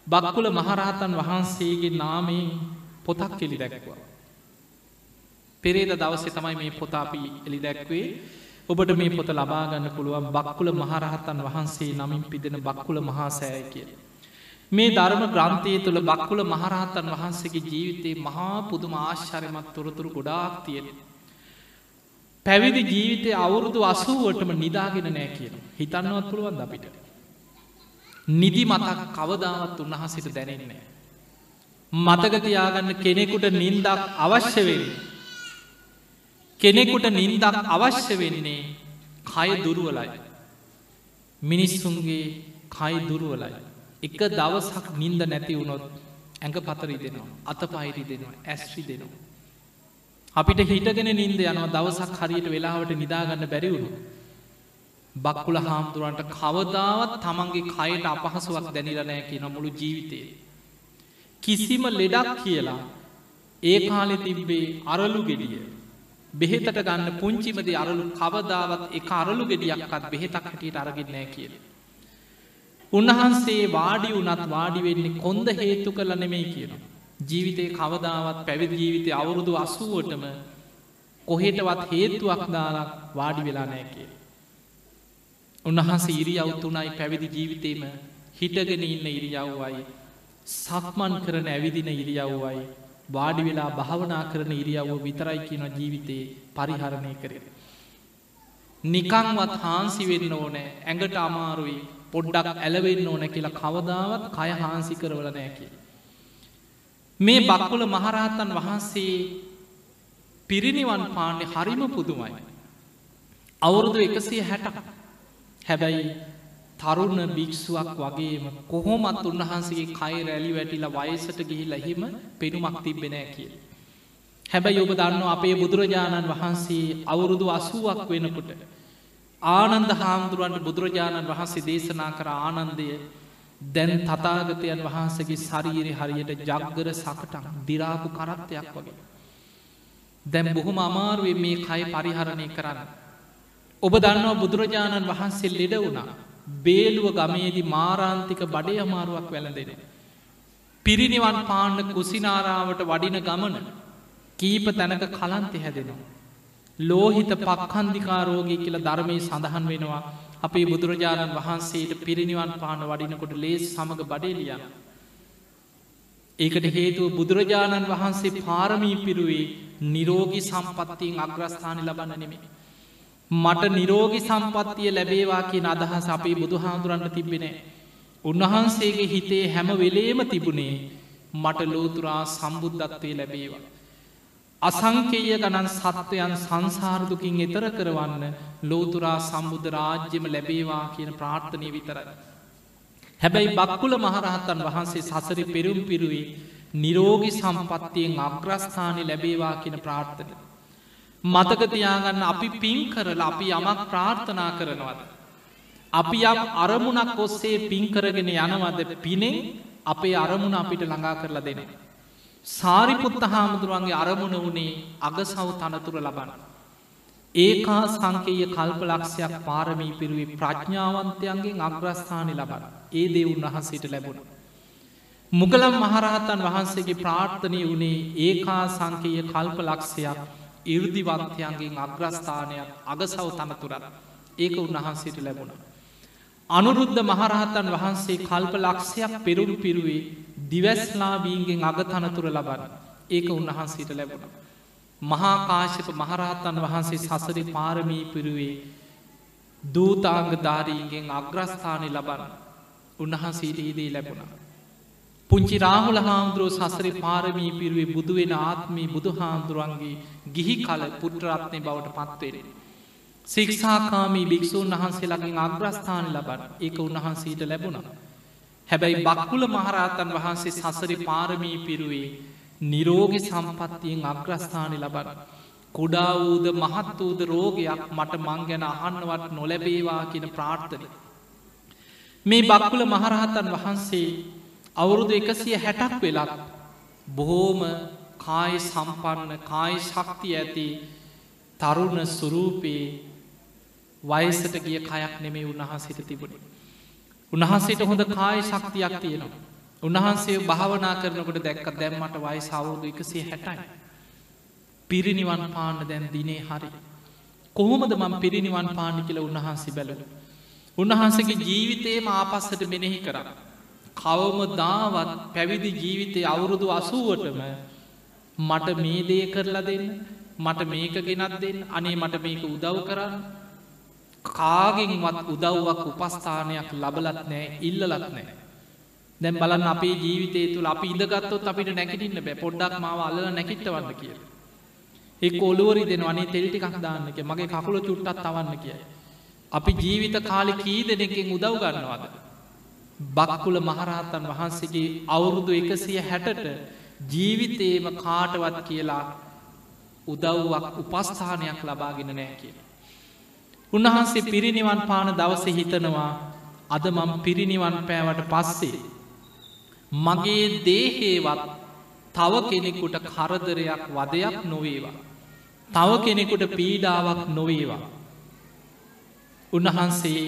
බක්කුල මහරහතන් වහන්සේගේ නාමයෙන් පොතක් කෙලි දැක්වා. පෙරේද දවසේ තමයි මේ පොතාපී එලි දැක්වේ ඔබට මේ පොත ලබාගන්න පුළුවන් බක්කුල මහරහතන් වහන්සේ නමින් පිදෙන බක්කුල මහාසෑය කිය. මේ ධර්ම ග්‍රන්ථය තුළ බක්කුල මහරහතන් වහන්සේගේ ජීවිතයේ මහා පුදුම ආශ්චරමත් තොරතුරු ගොඩාක් තියෙන. පැවිදි ජීවිතය අවුරුදු අසුවටම නිදාගෙන නෑ කියන හිතන්නවත් පුළුවන් අපිට. නිදි මතක් කවදාවත් උන්වහසිට දැනෙන්නේ. මතකතියාගන්න කෙනෙකුට නින්දක් අවශ්‍ය වෙන්නේ. කෙනෙකුට නින්දක් අවශ්‍ය වෙන්නේ කය දුරුවලයි. මිනිස්සුන්ගේ කයි දුරුවලයි. එක දවසක් නින්ද නැති වුණොත් ඇඟ පතරි දෙනවා අත පයිරි දෙනවා ඇස්්‍රි දෙනවා. අපිට හිටගෙන නින්ද යනවා දවසක් හරියට වෙලාවට නිදාගන්න බැරිවුණු. බක්කුල හාමුදුරුවන්ට කවදාවත් තමන්ගේ කයට අපහසුවක් දැනිලනෑ කියන මුළු ජීවිතය. කිසිම ලෙඩක් කියලා ඒ කාලෙ තිබ්බේ අරලු ගෙඩිය බෙහෙතට ගන්න පුංචිමද අරලු කවදාවත් එක අරලු ගෙඩියක්කත් බෙහෙතක් හැටියට අරගෙන්නෑ කියල. උන්වහන්සේ වාඩි වනත් වාඩි වෙන්නේ කොන්ද හේතු කළ නෙමෙයි කියන. ජීවිතය කවදාවත් පැවිදි ජීවිතය අවුරුදු අසුවටම කොහෙටවත් හේතුවක් දාලක් වාඩි වෙලා නෑ කිය. උන්වහන්සේ ඉරියවුතුනයි පැවිදි ජීවිතේම හිටගෙන ඉන්න ඉරියව්වයි සක්මන් කරන ඇවිදින ඉරියව්වයි වාඩි වෙලා භාවනා කරන ඉරියව්ව විතරයි කියන ජීවිතයේ පරිහරණය කරෙන. නිකංවත් හාන්සි වෙන්න ඕනෑ ඇඟට අමාරුයි පොඩ්ඩක් ඇලවෙන්න ඕන කියලා කවදාවත් කය හාන්සි කරවල නෑකි. මේ බක්කුල මහරහතන් වහන්සේ පිරිනිවන් පාන්නේ හරිම පුදුමයි. අවුරුදු එකසිය හැට හැබැයි තරුණ භික්ෂුවක් වගේම කොහොමත් උන්වහන්සගේ කයි රැලි වැටිලා වයසට ගිහිල් එහෙම පෙනුමක් තිබෙනෑ කිය. හැබැයි ඔබ දන්න අපේ බුදුරජාණන් වහන්සේ අවුරුදු අසුවක් වෙනකොට. ආනන්ද හාමුදුරුවන්ට බුදුරජාණන් වහන්සේ දේශනා කර ආනන්දය දැන් තතාගතයන් වහන්සගේ ශරීරය හරියට ජග්ගර සකටක් දිරාපු කරත්තයක් වගේ. දැම් බොහොම අමාරුවේ මේ කය පරිහරණය කරන්න. ඔබ දන්නවා බුදුරජාණන් වහන්සේ ලෙඩ වුණා බේලුව ගමේදී මාරාන්තික බඩේ අමාරුවක් වැළඳෙන. පිරිනිවන් පාන්න කුසිනාරාවට වඩින ගමන කීප තැනක කලන්තෙ හැදෙනවා. ලෝහිත පක්කන්දිකාරෝගී කියල ධර්මය සඳහන් වෙනවා අපේ බුදුරජාණන් වහන්සේට පිරිනිවන් පාන වඩිනකොට ලේස් සමඟ බඩේලියන. ඒකට හේතුව බුදුරජාණන් වහන්සේ පාරමී පිරුවේ නිරෝගි සම්පත්තියෙන් අග්‍රස්ථානය ලබන්න නෙමේ. මට නිරෝගි සම්පත්තිය ලැබේවා කිය අදහස් අපේ බුදුහාදුරන්ට තිබෙනේ. උන්වහන්සේගේ හිතේ හැම වෙලේම තිබුණේ මට ලෝතුරා සම්බුද්ධත්වය ලැබේවා. අසංකේය ගණන් සත්වයන් සංසාරදුකින් එතර කරවන්න ලෝතුරා සම්බුද්ධ රාජ්‍යම ලැබේවා කියන ප්‍රාර්ථනය විතරයි. හැබැයි බක්කුල මහරහත්තන් වහන්සේ සසරි පෙරුම් පිරුවේ නිරෝගි සම්පත්තියෙන් අග්‍රස්ථානය ලැබේවා කියන ප්‍රාර්ථනය. මතකතියාගන්න අපි පින් කරලා අපි යමක් ප්‍රාර්ථනා කරනවද. අපි යම් අරමුණක් ඔස්සේ පින්කරගෙන යනවද පිනෙන් අපේ අරමුණ අපිට ළඟා කරලා දෙන. සාරිපුත්ත හාමුදුරුවන්ගේ අරමුණ වනේ අගසව් තනතුර ලබන්න. ඒකා සංකේය කල්පලක්ෂයක් පාරමී පිරුවේ ප්‍රඥාවන්තයන්ගේ අග්‍රස්ථානය ලබන ඒ දේ උන්වහන්සේට ලැබුණ. මුගලම් මහරහතන් වහන්සේගේ ප්‍රාර්ථනය වනේ ඒකා සංකේය කල්පලක්ෂයක් ඉර්දිවන්තයන්ගේ අග්‍රස්ථානයක් අගසව් තනතුරත් ඒක උන්වහන්සේට ලැබුණ. අනුරුද්ධ මහරහතන් වහන්සේ කල්ප ලක්ෂයක් පෙරුම් පිරුවේ දිවැස්ලාබීන්ගෙන් අගතනතුර ලබන්න ඒක උන්වහන්සේට ලැබුණ. මහාකාශප මහරහතන් වහන්සේ සසරි පාරමී පිරුවේ දූතාංග ධාරීන්ගෙන් අග්‍රස්ථානය ලබන්න උන්වහන්සේට ඒදී ලැබුණ. පුංචි රාහුල හාමුදුරුව සසරි පාරමී පිරුවේ බුදුවෙන ආත්මී බුදු හාමුදුරුවන්ගේ ගිහි කල පුට්‍රත්නය බවට පත්වවෙන. සික්ෂාකාමී භික්‍ෂූන් වහන්සේලාගෙන් අග්‍රස්ථාන ලබන්න ඒක උන්වහන්සේට ලැබුණා. හැබැයි බක්කුල මහරහතන් වහන්සේ සසරි පාරමී පිරුවේ නිරෝග සම්පත්තියෙන් අග්‍රස්ථානය ලබන. කුඩා වූද මහත් වූද රෝගයක් මට මං ගැන අහන්නවත් නොලැබේවා කියන ප්‍රාර්ථනය. මේ බක්කුල මහරහතන් වහන්සේ අවුරුදු එකසිය හැටක් වෙලක් බොහෝම කාය සම්පන්න කාය ශක්ති ඇති තරුණ සුරූපයේ වයසට ගිය කයක් නෙමේ උන්වහන්සේට තිබුණ. උන්වහන්සේට හොඳ කාය ශක්තියක් තියෙනවා. උන්වහන්සේ භාවනා කරනකොට දැක්ක දැම්මට වයි සවුරුදු එකසේ හැටයි. පිරිනිවන් පාන්න දැන් දිනේ හරි. කොහොමද මම පිරිනිවන් පාණි කියල උන්වහන්සේ බැලව. උන්වහන්සේගේ ජීවිතයේම ආපස්සට මෙනෙහි කර. කවම දාවත් පැවිදි ජීවිතය අවුරුදු අසුවටම මට මේ දේ කරලා දෙන්න මට මේක ගෙනත් දෙන්න අනේ මට මේක උදව් කරන්න කාගෙන්වත් උදව්වක් උපස්ථානයක් ලබලත් නෑ ඉල්ලලත් නෑ. දැම් බලන්න අපේ ජීවිතය තුළ අපි ඉඳගත්තොත් අපිට නැකිටින්න බෑ පොඩ්ඩක් මාව අල්ල නැකිටවන්න කිය. එක් ඔලුවරි දෙන වනේ තෙල්ටිකක් දාන්නක මගේ කකුල චුට්ටත් තවන්න කියයි. අපි ජීවිත කාලෙ කී දෙනෙකින් උදව් ගන්නවාද. බක්කුල මහරහත්තන් වහන්සේගේ අවුරුදු එකසිය හැටට ජීවිතේම කාටවත් කියලා උදව්වක් උපස්ථානයක් ලබාගෙන නෑ කියලා. උන්වහන්සේ පිරිනිවන් පාන දවස හිතනවා අද මම පිරිනිවන් පෑවට පස්සේ. මගේ දේහේවත් තව කෙනෙකුට කරදරයක් වදයක් නොවේවා. තව කෙනෙකුට පීඩාවක් නොවේවා. උන්වහන්සේ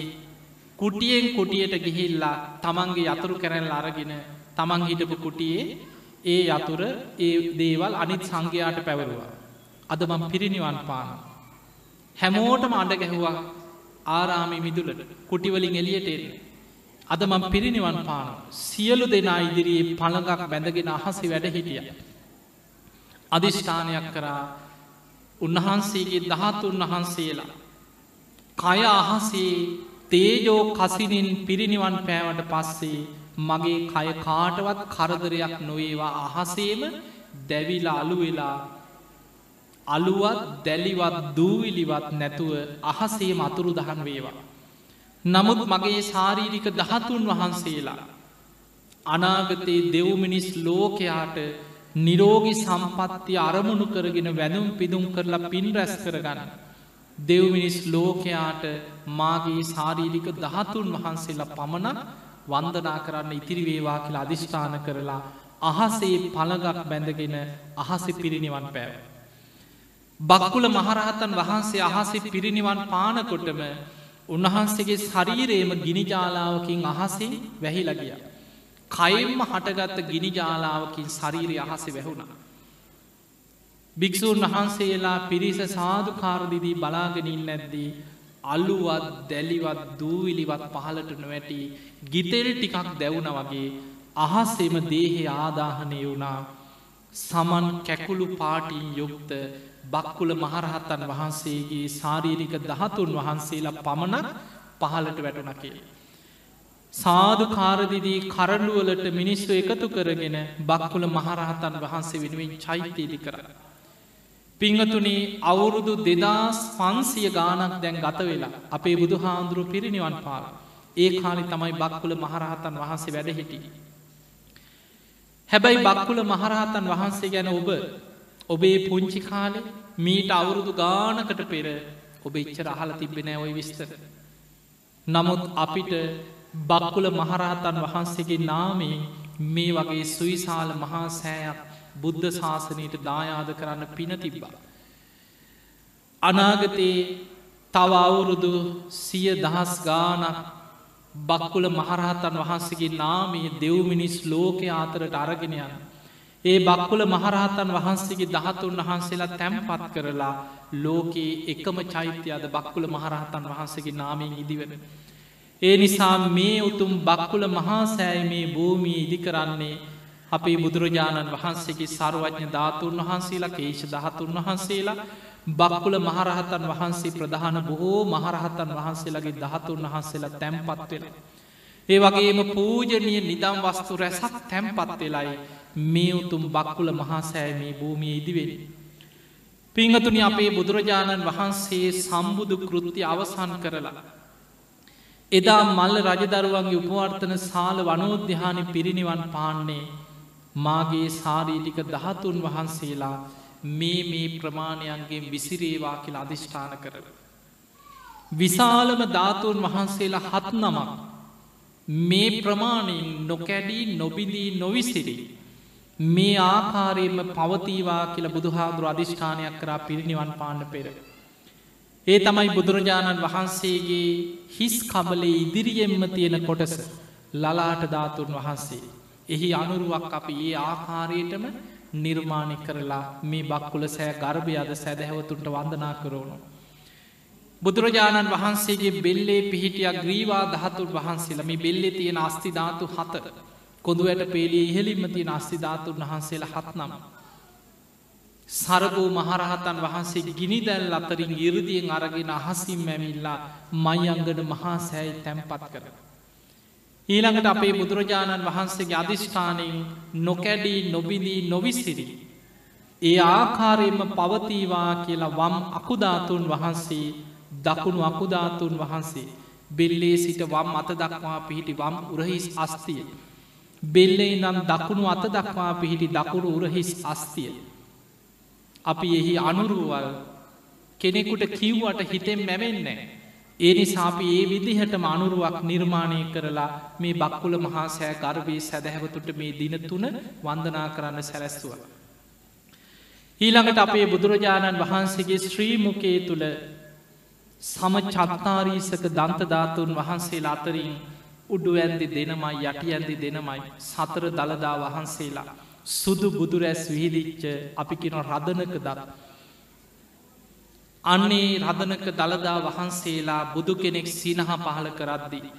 කුටියෙන් කුටියට ගිහිල්ලා තමන්ගේ යතුරු කැරැල් අරගෙන තමන් හිටපු කුටියේ ඒ යතුර ඒ දේවල් අනිත් සංඝයාට පැවරුවා. අද මම පිරිනිවන් පාන. හැමෝටම අඩ ගැහුවා ආරාමි මිදුලට කුටිවලින් එලියට එන්න. අද මම පිරිනිවන් පාන සියලු දෙනා ඉදිරියේ පළඟක් බැඳගෙන අහසි වැඩ හිටිය. අධිෂ්ඨානයක් කරා උන්වහන්සේගේ දහතුන් වහන්සේලා. කය අහසේ තේජෝ කසිනින් පිරිනිවන් පෑවට පස්සේ මගේ කය කාටවත් කරදරයක් නොවේවා අහසේම දැවිලා අලු වෙලා අලුවත් දැලිවත් දූවිලිවත් නැතුව අහසේ මතුරු දහන් වේවා. නමුත් මගේ ශාරීරික දහතුන් වහන්සේලා. අනාගතයේ දෙව්මිනිස් ලෝකයාට නිරෝගි සම්පත්ති අරමුණු කරගෙන වැනුම් පිදුම් කරලා පින් රැස් කරගන්න. දෙව්මිනිස් ලෝකයාට මාගේ ශාරීරික දහතුන් වහන්සේලා පමණක් වන්දනා කරන්න ඉතිරි වේවා කියලා අධිෂ්ඨාන කරලා අහසේ පළගක් බැඳගෙන අහස පිරිනිවන් පැව. බක්කුල මහරහතන් වහන්සේ අහසි පිරිනිවන් පානකොටම උන්වහන්සේගේ ශරීරයේම ගිනිජාලාවකින් අහසින් වැහිලගිය. කයිම්ම හටගත්ත ගිනිජාලාවකින් ශරීරය අහස වැැහුණා. භික්‍ෂූන් වහන්සේලා පිරිස සාධකාරදිදී බලාගෙනින් නැද්දී අල්ලුවත් දැලිවත් දූවිලිවත් පහලට නොවැටි ගිතෙල් ටිකක් දැවුණ වගේ අහස්සෙම දේහෙ ආදාහනය වුණා සමන් කැකුළු පාටින් යුක්ත බක්කුල මහරහත්තන් වහන්සේගේ ශාරීරික දහතුන් වහන්සේලා පමණක් පහලට වැටුණ කිය. සාධු කාරදිදී කරඩුවලට මිනිස්සු එකතු කරගෙන බක්කුල මහරහතන් වහන්සේ වෙනුවෙන් චෛත්‍යයදි කර. පිංහතුනේ අවුරුදු දෙදස් පන්සිය ගානක් දැන් ගත වෙලා අපේ බුදු හාන්දුරු පිරිනිවන් පාල. ඒ කාලි තමයි බක්කුල මහරහතන් වහන්සේ වැඩ හිටිය. හැබැයි බක්කුල මහරහතන් වහන්සේ ගැන ඔබ ඔබේ පුංචි කාලෙ මීට අවුරුදු ගානකට පෙර ඔබ එච්චර අහල තිබෙන ඔය විස්තර. නමුත් අපිට බක්කුල මහරහතන් වහන්සේගේ නාමේ මේ වගේ සුවිශාල මහා සෑයක් බුද්ධ ශාසනයට දායාද කරන්න පින තිබ්බා. අනාගතයේ තව අවුරුදු සිය දහස් ගානක් බක්කුල මහරහතන් වහන්සේගේ නාමයේ දෙව්මිනිස් ලෝකය අතරට අරගෙනයන්. ඒ බක්කුල මහරහතන් වහන්සේගේ දහතුන් වහන්සේලා තැම්පත් කරලා ලෝකයේ එකම චෛත්‍යයද බක්කුල මහරහතන් වහන්සේගේ නාමයෙන් ඉදිවෙන. ඒ නිසා මේ උතුම් බක්කුල මහා සෑය මේ භූමී ඉදි කරන්නේ අපේ බුදුරජාණන් වහන්සේගේ සර්වඥ ධාතුන් වහන්සේලා කේෂ දහතුන් වහන්සේලා බක්කුල මහරහතන් වහන්සේ ප්‍රධාන බොහෝ මහරහතන් වහන්සේලගේ දහතුන් වහන්සේලා තැම්පත් වෙන. ඒ වගේම පූජනය නිදම් වස්තු රැසක් තැම්පත් වෙලයි මේ උතුම් බක්කුල මහාසෑ මේ භූමිය ඉදිවෙන. පිංහතුනි අපේ බුදුරජාණන් වහන්සේ සම්බුදු කෘති අවසන් කරලා. එදා මල්ල රජදරුවන්ගේ උපවර්තන සාල වනෝද්‍යහානි පිරිනිවන් පාන්නේ මාගේ සාරීටික දහතුන් වහන්සේලා මේ මේ ප්‍රමාණයන්ගේ විසිරේවා කියල අධිෂ්ඨාන කරව. විශාලම ධාතුන් වහන්සේලා හත් නමක් මේ ප්‍රමාණයෙන් නොකැඩී නොබිදී නොවිසිරී. මේ ආකාරයෙන්ම පවතීවා කියල බුදුහාදුර අධිෂ්ඨානයක් කරා පිරිනිවන් පාන්න පෙර. ඒ තමයි බුදුරජාණන් වහන්සේගේ හිස් කබලේ ඉදිරියෙන්ම තියෙන කොටස ලලාට ධාතුන් වහන්සේ. එහි අනුරුවක් අපි ඒ ආකාරයටම නිර්මාණය කරලා මේ බක්කුල සෑ ගර්භය අද සැදැහැවතුන්ට වන්දනා කරවුණු. බුදුරජාණන් වහන්සේගේ බෙල්ලේ පිහිටිය ග්‍රීවා දහතුන් වහන්සේලම බෙල්ලෙ තියෙන අස්තිධාතු හත කොඳුවට පේලිය ඉහලින්ම තියෙන අස්තිධාතුන් වහන්සේලා හත් නම. සරගූ මහරහතන් වහන්සේ ගිනි දැල් අතරින් ඉරදියෙන් අරගෙන අහසිම් මැමිල්ලා මයිංගඩ මහා සෑයි තැන්පත් කර. ඊළඟට අපේ බුදුරජාණන් වහන්සේගේ අධිෂ්ඨානයෙන් නොකැඩී නොබිදී නොවිසිරි. ඒ ආකාරයෙන්ම පවතීවා කියලා වම් අකුධාතුන් වහන්සේ දකුණු අකුධාතුන් වහන්සේ බෙල්ලේ සිට වම් අත දක්වා පිහිටි වම් උරහිස් අස්තිය. බෙල්ලේ නම් දකුණු අත දක්වා පිහිටි දකුණු උරහිස් අස්තිය. අපි එහි අනුරුවල් කෙනෙකුට කිව්වට හිතෙන් මැවෙන්නේ. ඒ නිසාපි ඒ විදිහටම අනුරුවක් නිර්මාණය කරලා මේ බක්කුල මහා සෑ ගර්භී සැදැහැවතුට මේ දින තුන වන්දනා කරන්න සැලැස්තුව. ඊළඟට අපේ බුදුරජාණන් වහන්සේගේ ශ්‍රීමුකේ තුළ සම චත්තාරීසක දන්තධාතුන් වහන්සේලා අතරින් උඩු ඇන්දි දෙනමයි යටි ඇන්දි දෙනමයි සතර දළදා වහන්සේලා සුදු බුදුරැස් විහිදිච්ච අපි කින රදනක දත්. අන්නේ රදනක දළදා වහන්සේලා බුදු කෙනෙක් සිනහ පහල කරද්දී.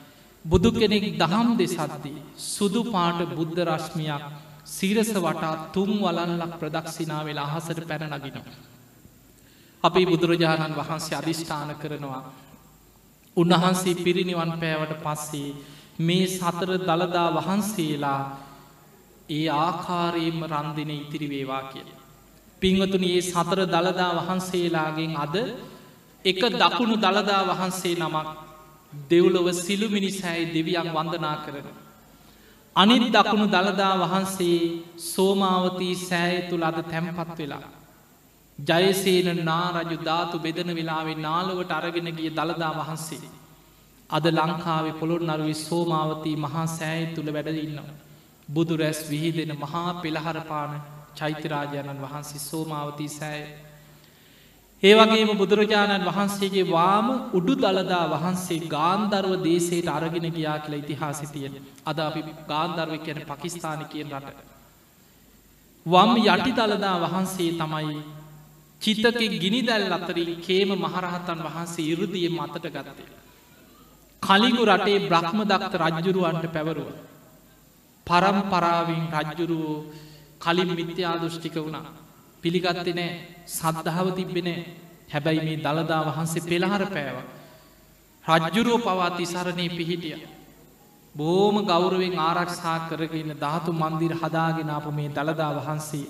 බුදු කෙනෙක් දහම් දෙසද්දී. සුදු පාට බුද්ධ රශ්මියක් සීරස වටා තුම් වලල්ලක් ප්‍රදක්ෂිනා වෙලා අහසට පැනනගෙනවා. අපි බුදුරජාණන් වහන්සේ අධිෂ්ඨාන කරනවා. උන්වහන්සේ පිරිනිවන් පෑවට පස්සේ මේ සතර දළදා වහන්සේලා ඒ ආකාරයෙන්ම රන්දින ඉතිරි වේවා කිය. පිංවතුන ඒ සතර දළදා වහන්සේලාගෙන් අද එක දකුණු දළදා වහන්සේ නමක් දෙව්ලොව සිළුමිනිසෑයි දෙවියන් වන්දනා කරන. අනිත් දකුණු දළදා වහන්සේ සෝමාවතී සෑය තුළ අද තැම්පත් වෙලා. ජයසේන නාරජු ධාතු බෙදන වෙලාවේ නාලොවට අරගෙන ගිය දළදා වහන්සේ. අද ලංකාවේ පොළොන් අරුවි සෝමාවතී මහා සෑය තුළ වැඩඉන්නවා. බුදු රැස් විහිදෙන මහා පෙළහරපාන චෛත්‍යරාජාණන් වහන්සේ සෝමාවතී සෑය. ඒ වගේම බුදුරජාණන් වහන්සේගේ වාම උඩු දළදා වහන්සේ ගාන්ධර්ව දේශයට අරගෙන ගියා කියලා ඉතිහාසිතියෙන් අද අපි ගාන්ධර්ව කියන පකිස්ථාන කියෙන් රට. වම් යටි දළදා වහන්සේ තමයි චිතක ගිනිදැල් අතරින් කේම මහරහතන් වහන්සේ ඉරුදිය මතට ගත්තේ. කලිගු රටේ බ්‍රහ්ම දක්ත රජ්ජුරුවන්ට පැවරුව. පරම්පරාවෙන් රජ්ජුරුවෝ කලින් මිත්‍යා දෘෂ්ටික වුණා. පිළිගත්ති නෑ සද්ධාව තිබෙනෑ හැබැයි මේ දළදා වහන්සේ පෙළහර පෑව. රජ්ජුරුව පවා තිසරණය පිහිටිය. බෝම ගෞරුවෙන් ආරක්ෂා කරගෙන ධාතු මන්දිර හදාගෙනාපු මේ දළදා වහන්සේ.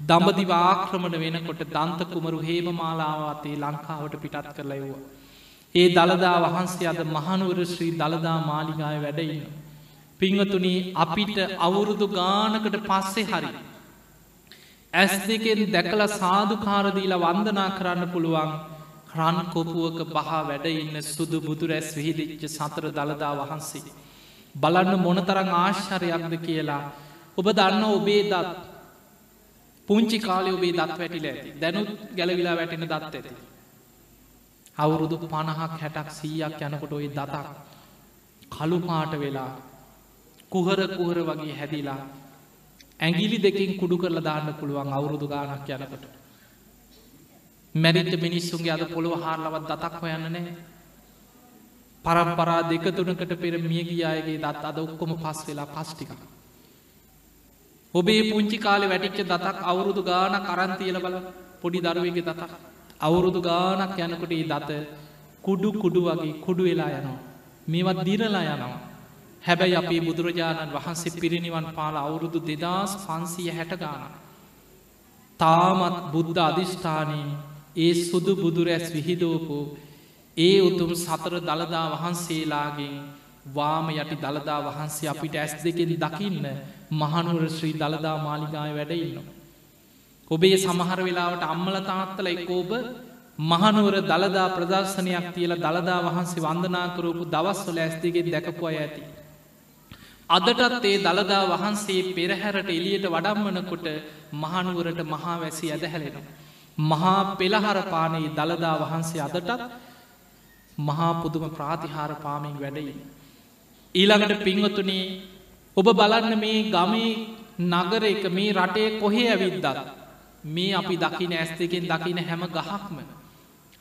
දඹදිව ආක්‍රමණ වෙනකොට දන්ත කුමරු හේම මාලාවාතේ ලංකාවට පිටත් කරලයව්වා. ඒ දළදා වහන්සේ අද මහනුවර ශ්‍රී දළදා මාලිගාය වැඩඉන්න. පිංහතුනී අපිට අවුරුදු ගානකට පස්සෙ හරි. ඇස් දෙකෙන් දැකල සාධකාරදීලා වන්දනා කරන්න පුළුවන් රන් කොපුුවක බහා වැඩ ඉන්න සුදු බුදු රැස් විහිදිච්ච සතර දළදා වහන්සේ. බලන්න මොනතරං ආශ්චරයක්ද කියලා ඔබ දන්න ඔබේ දත් පුංචි කාලය ඔබේ දත් වැටිල ඇති දැනුත් ගැලවිලා වැටෙන දත් ඇති. අවුරුදු පණහක් හැටක් සීයක් යනකොට ඔයි දතක් කළුපාට වෙලා කුහර කුහර වගේ හැදිලා ඇගිලි දෙකින් kudu කරලා දාන්න පුළුවන් අවුරුදු ගානක් යනකට. මැරිට මිනිස්සුන්ගේ අද පොළොව හාරලවත් දතක් හොයන්න නෑ. පරම්පරා දෙක තුනකට පෙර මියගිය අයගේ දත් අද ඔක්කොම පස් වෙලා පස්්ටික. ඔබේ පුංචි කාලෙ වැටිච්ච දතක් අවුරුදු ගාන කරන්තියල බල පොඩි දරුවගේ දතක්. අවුරුදු ගානක් යනකොට ඒ දත කුඩු කුඩු වගේ කුඩු වෙලා යනවා. මේවත් දිරලා යනවා. හැබැයි අපේ බුදුරජාණන් වහන්සේ පිරිනිවන් පාල අවුරුදු දෙදස් පන්සිය හැට ගාන. තාමත් බුද්ධ අධිෂ්ඨානයෙන් ඒ සුදු බුදුරැස් විහිදෝපු ඒ උතුම් සතර දළදා වහන්සේලාගෙන් වාම යටි දළදා වහන්සේ අපිට ඇස් දෙකෙන් දකින්න මහනුවර ශ්‍රී දළදා මාලිගාය වැඩඉන්න. ඔබේ සමහර වෙලාවට අම්මල තාත්තල එක්කෝබ මහනුවර දළදා ප්‍රදර්ශනයක් තියල දළදා වහන්සේ වන්දනා කරපු දවස්වල ඇස්තිගෙන් දැකපු අය ඇති. අදටත් ඒ දළදා වහන්සේ පෙරහැරට එලියට වඩම්මනකොට මහනුවරට මහා වැසි ඇදහැලෙන. මහා පෙළහර පානයේ දළදා වහන්සේ අදටත් මහා පුදුම ප්‍රාතිහාර පාමින් වැඩයි. ඊළඟට පින්වතුනේ ඔබ බලන්න මේ ගමේ නගර එක මේ රටේ කොහේ ඇවිද්දත් මේ අපි දකින ඇස් දෙකෙන් දකින හැම ගහක්ම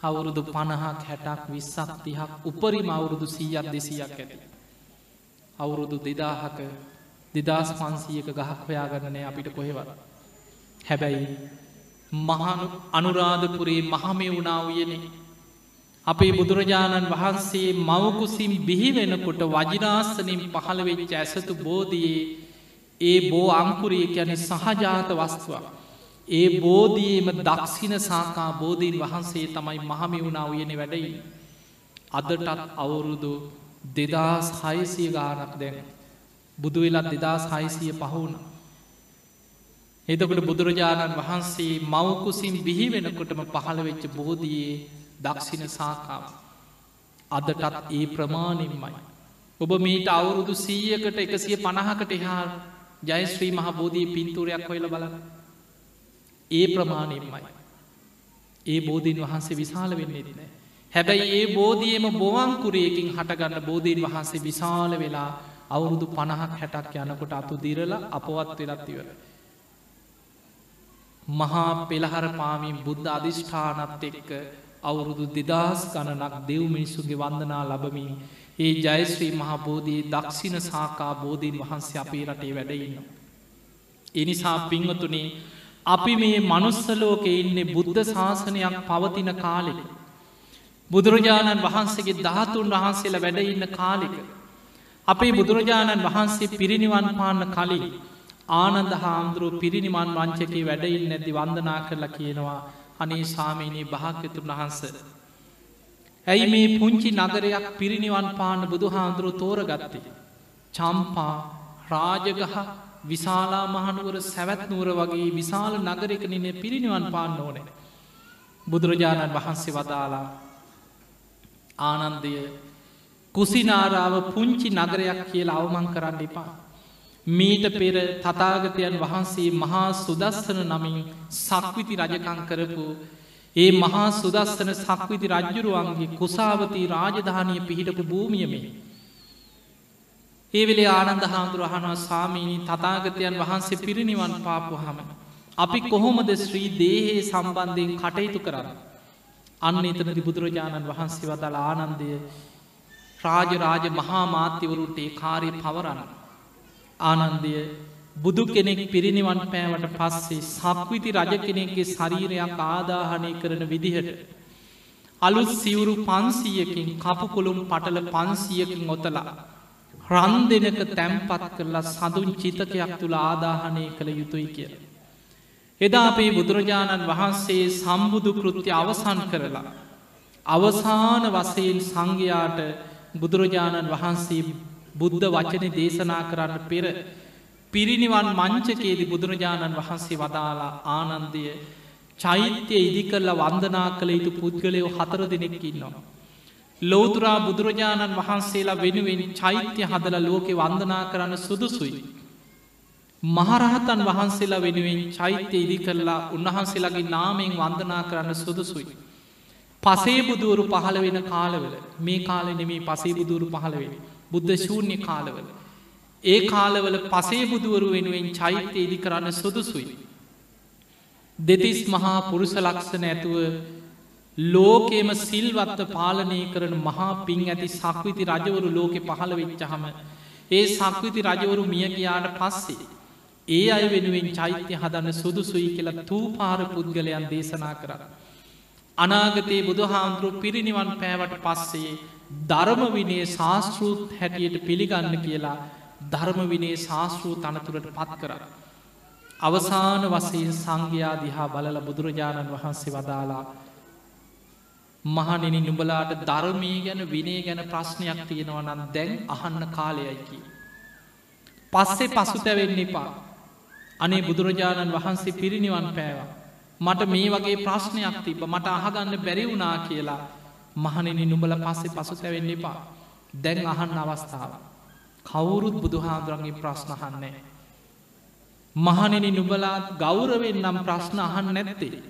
අවුරුදු පණහක් හැටක් විස්සක් තිහක් උපරිම අවුරුදු සීයක් දෙසියක් ඇති. අවුරුදු දෙදාහක දෙදස් පන්සීයක ගහක් හොයාගන්නනය අපිට කොහෙවත්. හැබැයි මහනු අනුරාධපුරේ මහමේ වුණා වයනෙ අපේ බුදුරජාණන් වහන්සේ මවකුසිම් බිහිවෙනකොට වජිනාස්සනින් පහළවෙච්ච ඇසතු බෝධයේ ඒ බෝ අංකුරිය යැන සහජාත වස්තුවක්. ඒ බෝධීම දක්ෂින සාකා බෝධීන් වහන්සේ තමයි මහමි වුණා උයන වැඩයි. අදටත් අවුරුදු දෙදස් හයසිය ගානක් දැන. බුදු වෙලත් දෙදස් හයිසිය පහුණ. එතකට බුදුරජාණන් වහන්සේ මවකුසින් බිහි වෙනකොටම පහළ වෙච්ච බෝධයේ දක්ෂින සාකාව. අදටත් ඒ ප්‍රමාණින්මයි. ඔබ මීට අවුරුදු සීයකට එකසිය පණහකට එහා ජයශ්‍රී මහ බෝධී පින්තුරයක් හොයල බලන්න. ඒ ප්‍රමාණයෙන්මයි. ඒ බෝධීන් වහන්සේ විශාල වෙන්නෙත් නෑ. හැබැයි ඒ බෝධියම බොවංකුරයකින් හටගන්න බෝධීන් වහන්සේ විශාල වෙලා අවුරුදු පණහක් හැටක් යනකොට අතු දිරලා අපවත් වෙලත්තිවර. මහා පෙළහර පාමින් බුද්ධ අධිෂ්ඨානත් එක්ක අවුරුදු දෙදස් ගණනක් දෙව් මිනිස්සුගේ වන්දනා ලබමින් ඒ ජයශ්‍රී මහා බෝධී දක්ෂින සාකා බෝධීන් වහන්සේ අපේ රටේ වැඩඉන්න. එනිසා පිංවතුනේ අපි මේ මනුස්සලෝක ඉන්නේ බුද්ධ ශාසනයක් පවතින කාලෙක. බුදුරජාණන් වහන්සේගේ ධාතුන් වහන්සේලා වැඩඉන්න කාලෙක. අපේ බුදුරජාණන් වහන්සේ පිරිනිවන් පාන්න කලින් ආනන්ද හාමුදුරුව පිරිනිමන් වංචකේ වැඩයින්න ඇති වන්දනා කරලා කියනවා අනේ සාමීනී භාග්‍යතුන් වහන්ස. ඇයි මේ පුංචි නගරයක් පිරිනිවන් පාන්න බුදු හාමුදුරුව තෝරගත්තේ. චම්පා රාජගහ විශාලා මහනුවර සැවැත් නුවර වගේ විශාල නගරක නින පිරිනිවන් පාන්න ඕනේ. බුදුරජාණන් වහන්සේ වදාලා ආනන්දය කුසිනාරාව පුංචි නගරයක් කියලා අවමං කරන්න එපා. මීට පෙර තතාගතයන් වහන්සේ මහා සුදස්සන නමින් සක්විති රජකං කරපු ඒ මහා සුදස්සන සක්විති රජ්ජුරුවන්ගේ කුසාවති රාජධානය පිහිටපු භූමියමේ. ඒ වෙලේ ආනන්ද හාමුදුරහනවා සාමීනී තතාගතයන් වහන්සේ පිරිනිවන් පාපු හම. අපි කොහොමද ශ්‍රී දේහයේ සම්බන්ධයෙන් කටයුතු කරන්න. අන්න එතනදි බුදුරජාණන් වහන්සේ වදල ආනන්දය රාජරාජ මහා මාත්‍යවරුන්ට ඒ කාරය පවරන්න. ආනන්දය බුදු කෙනෙක් පිරිනිවන් පෑවට පස්සේ සක්විති රජ කෙනෙක්ගේ ශරීරයක් ආදාහනය කරන විදිහට. අලුත් සිවුරු පන්සීයකින් කපුකොළුම් පටල පන්සියකින් ඔතලා. රන් දෙනක තැම්පත් කරලා සඳුන් චිතකයක් තුළ ආදාහනය කළ යුතුයි කිය. එදා අපේ බුදුරජාණන් වහන්සේ සම්බුදු කෘති අවසන් කරලා. අවසාන වසයෙන් සංඝයාට බුදුරජාණන් වහන්සේ බුද්ධ වචන දේශනා කරන්න පෙර පිරිනිවන් මංචකේදි බුදුරජාණන් වහන්සේ වදාලා ආනන්දය චෛත්‍යය ඉදි කරලා වන්දනා කළ යුතු පුද්ගලයෝ හතර දෙනෙක් ඉන්නවා. ලෝතුරා බුදුරජාණන් වහන්සේලා වෙනුවෙන් චෛත්‍ය හදල ලෝකෙ වන්දනා කරන්න සුදුසුයි. මහරහතන් වහන්සේලා වෙනුවෙන් චෛත්‍ය ඉදි කරලා උන්වහන්සේලාගේ නාමෙන් වන්දනා කරන්න සුදුසුයි. පසේ බුදුවරු පහළ වෙන කාලවල මේ කාල නෙමේ පසේ බුදුවරු පහළවෙන බුද්ධ ශූන්‍ය කාලවල. ඒ කාලවල පසේ බුදුවරු වෙනුවෙන් චෛත්‍ය ඉදි කරන්න සුදුසුයි. දෙතිස් මහා පුරුෂ ලක්ෂණ ඇතුව ලෝකේම සිල්වත්ත පාලනය කරන මහා පින් ඇති සක්විති රජවරු ලෝකෙ පහළ වෙච්චහම ඒ සක්විති රජවරු මිය ගියාට පස්සේ ඒ අය වෙනුවෙන් චෛත්‍ය හදන්න සුදුසුයි කියලා තූපාර පුද්ගලයන් දේශනා කර. අනාගතයේ බුදුහාමුදුරු පිරිනිවන් පෑවට පස්සේ ධර්මවිනේ ශාස්තෘත් හැටියට පිළිගන්න කියලා ධර්මවිනේ ශාස්තෘූ තනතුරට පත් කර. අවසාන වසයෙන් සංඝයා දිහා බලල බුදුරජාණන් වහන්සේ වදාලා මහනෙන නුඹලාට ධර්මී ගැන විනේ ගැන ප්‍රශ්නයක් තියෙනවනන් දැන් අහන්න කාලයයිකි. පස්සේ පසු තැවෙන්න එපා අනේ බුදුරජාණන් වහන්සේ පිරිනිවන් පෑවා. මට මේ වගේ ප්‍රශ්නයක් තිබ මට අහගන්න බැරි වුනා කියලා මහනෙන නුඹල පස්සේ පසු තැවෙන්න එපා දැන් අහන්න අවස්ථාව. කවුරුත් බුදුහාදුරන්ගේ ප්‍රශ්නහන්නේ. මහනෙන නුබලාත් ගෞරවෙන් නම් ප්‍රශ්න අහන්න නැත්තේ.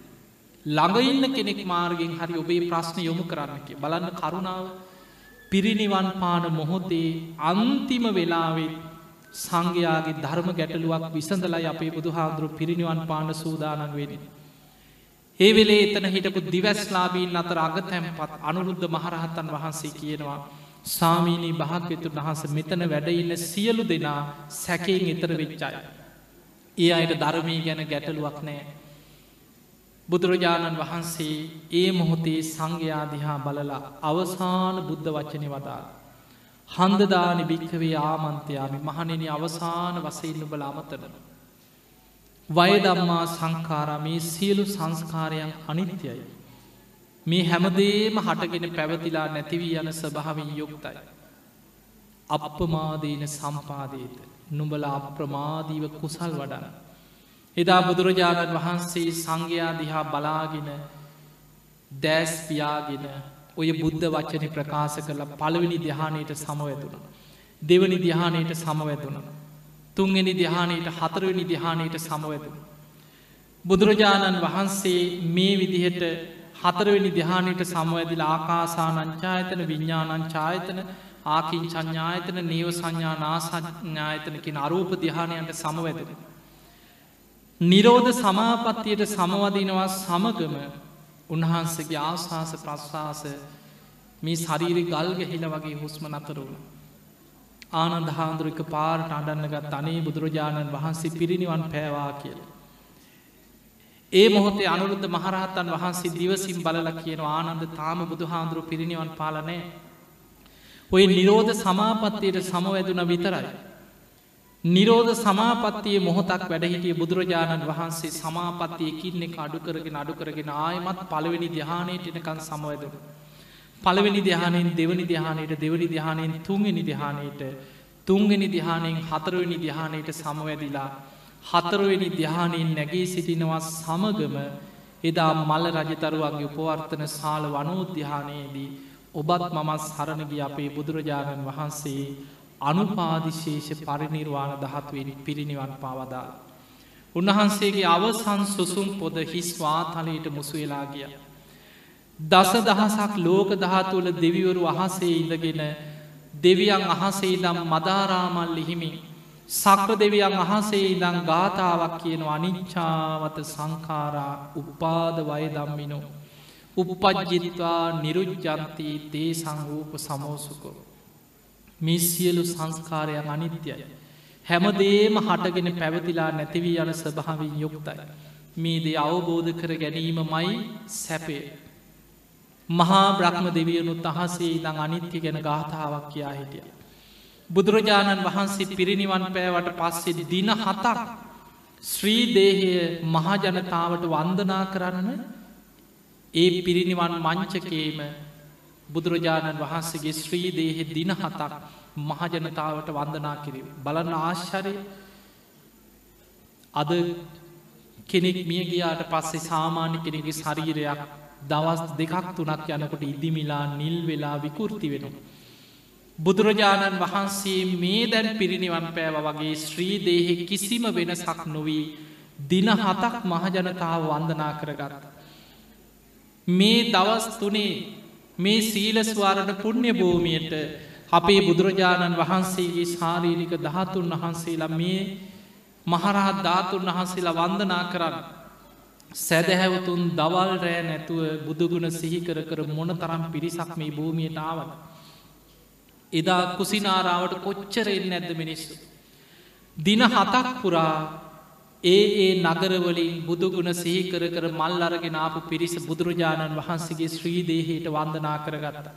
ළඟඉන්න කෙනෙක් මාර්ගෙන් හරි ඔබේ ප්‍රශ්න යොමු කරන්නක බලන්න කරුණාව පිරිනිවන් පාන මොහොතේ අන්තිම වෙලාවෙත් සංඝයාගේ ධර්ම ගැටලුවක් විසඳලයි අපේ බුදුහාදුරු පිරිනිවන් පාන සූදානන් වෙන. ඒ වෙලේ එතන හිටපු දිවැස්ලාබීන් අතර අග තැන්පත් අනුරුද්ධ මහරහත්තන් වහන්සේ කියනවා සාමීනී භාග්‍යතුන් වහස මෙතන වැඩඉන්න සියලු දෙනා සැකයෙන් එතර වෙච්චාය. ඒ අයට ධර්මී ගැන ගැටලුවක් නෑ. බුදුරජාණන් වහන්සේ ඒ මොහොතේ සංඝයාදිහා බලලා අවසාන බුද්ධ වච්චනය වදාල්. හන්දදානි භික්කවේ ආමන්තයාමි මහනෙන අවසාන වසයිල්ල බල අමතරන. වයදම්මා සංකාරමේ සියලු සංස්කාරයන් අනිත්‍යයි. මේ හැමදේම හටගෙන පැවතිලා නැතිවී යන ස්වභාවින් යුක්තයි. අපපමාදීන සම්පාදීත නුඹල අප්‍රමාදීව කුසල් වඩන. එදා බුදුරජාණන් වහන්සේ සංඝයා දිහා බලාගෙන දෑස් පියාගෙන ඔය බුද්ධ වච්චන ප්‍රකාශ කරලා පළවෙනි දිහානයට සමවැතුන. දෙවනි දිහානයට සමවැතුන. තුන්ගෙන දිහානයට හතරවෙනි දිහානයට සමවැතුන. බුදුරජාණන් වහන්සේ මේ විදිහට හතරවෙනි දිහානයට සමවැදිල ආකාසානංචායතන විඤ්ඥානං චායතන ආකින් චඥායතන නීව සංඥා නාසඥායතනකින් අරූප දිහානයන්ට සමවැදෙන. නිරෝධ සමාපත්තියට සමවදිනවා සමගම උන්වහන්සගේ ආශාස ප්‍රශ්වාස මේ ශරීරි ගල් ගැහිල වගේ හුස්ම නතරුණ. ආනන්ද හාන්දුරක පාරට අඩන්නගත් අනේ බුදුරජාණන් වහන්සේ පිරිනිවන් පෑවා කියල. ඒ මොහොතේ අනුරුද්ධ මහරහත්තන් වහන්සේ දිවසිම් බලල කියන ආනන්ද තාම බුදු හාන්දුරු පිරිනිවන් පාලනෑ. ඔය නිරෝධ සමාපත්තියට සමවැදුන විතරයි. නිරෝධ සමාපත්තිය මොහොතක් වැඩහිටිය බුදුරජාණන් වහන්සේ සමාපත්තියකින්න එක අඩු කරගෙන අඩු කරගෙන ආයමත් පළවෙනි දිහානයට එනකන් සමවැදන. පළවෙනි දිහානයෙන් දෙවනි දිහානයට දෙවනි දිහානයෙන් තුන්වෙනි දිහානයට තුන්වෙනි දිහානයෙන් හතරවෙනි දිහානයට සමවැදිලා හතරවෙනි දිහානයෙන් නැගේ සිටිනවා සමගම එදා මල්ල රජතරුවන්ගේ උපවර්තන සාල වනෝද්‍යානයේදී ඔබත් මමත් සරණගිය අපේ බුදුරජාණන් වහන්සේ අනුපාදිශේෂ පරිනිර්වාණ දහත්වෙන් පිරිනිවන් පවදාල්. උන්වහන්සේගේ අවසන් සුසුම් පොද හිස් වාතලයට මුසුවෙලා ගිය. දස දහසක් ලෝක දහතුවල දෙවිවරු අහසේ ඉඳගෙන දෙවියන් අහසේ දම් මදාරාමල් ලිහිමි සක්‍ර දෙවියන් අහසේ ඉදං ගාථාවක් කියන අනිච්චාවත සංකාරා උපාද වය දම්මිනෝ. උපපජ්ජිත්වා නිරුජ්ජන්තී තේ සංරූප සමෝසුකෝ. මේ සියලු සංස්කාරයන් අනිත්‍යයි. හැමදේම හටගෙන පැවතිලා නැතිවී යන ස්වභාවින් යුක්තයි. මේ දේ අවබෝධ කර ගැනීම මයි සැපේ. මහා බ්‍රහ්ම දෙවියනුත් අහසේ ඉදං අනිත්‍ය ගැන ගාථාවක් කියා හිටිය. බුදුරජාණන් වහන්සේ පිරිනිවන් පෑවට පස්සේ දින හතක් ශ්‍රීදේහය මහජනතාවට වන්දනා කරන්න ඒ පිරිනිවන් මංචකේම බුදුරජාණන් වහන්සේගේ ශ්‍රීදේහෙ දින හතක් මහජනතාවට වන්දනා කිරීම. බලන්න ආශ්චරය අද කෙනෙක් මිය ගියාට පස්සේ සාමාන්‍ය කෙනෙගේ ශරීරයක් දවස් දෙකක් තුනක් යනකොට ඉදිමිලා නිල් වෙලා විකෘති වෙනවා. බුදුරජාණන් වහන්සේ මේ දැන් පිරිනිවන් පෑව වගේ ශ්‍රීදේහෙ කිසිම වෙනසක් නොවී දින හතක් මහජනතාව වන්දනා කරගත්ත. මේ දවස් තුනේ මේ සීලස්වාරණ පුුණ්‍ය භූමියයට අපේ බුදුරජාණන් වහන්සේගේ ශාරීරික දහතුන් වහන්සේලා මේ මහරහත් ධාතුන් වහන්සේලා වන්දනා කරන්න. සැදැහැවතුන් දවල් රෑ නැතුව බුදුගුණ සිහිකර කර මොන තරම් පිරිසක් මේ භූමියට ආවන. එදා කුසිනාරාවට කොච්චරෙන් නැද්ද මිනිස්සු. දින හතක් පුරා ඒ ඒ නගරවලින් බුදුගුණ සිහිකර කර මල් අරගෙන ආපු පිරිස බුදුරජාණන් වහන්සේගේ ශ්‍රීදේහයට වන්දනා කරගත්ත.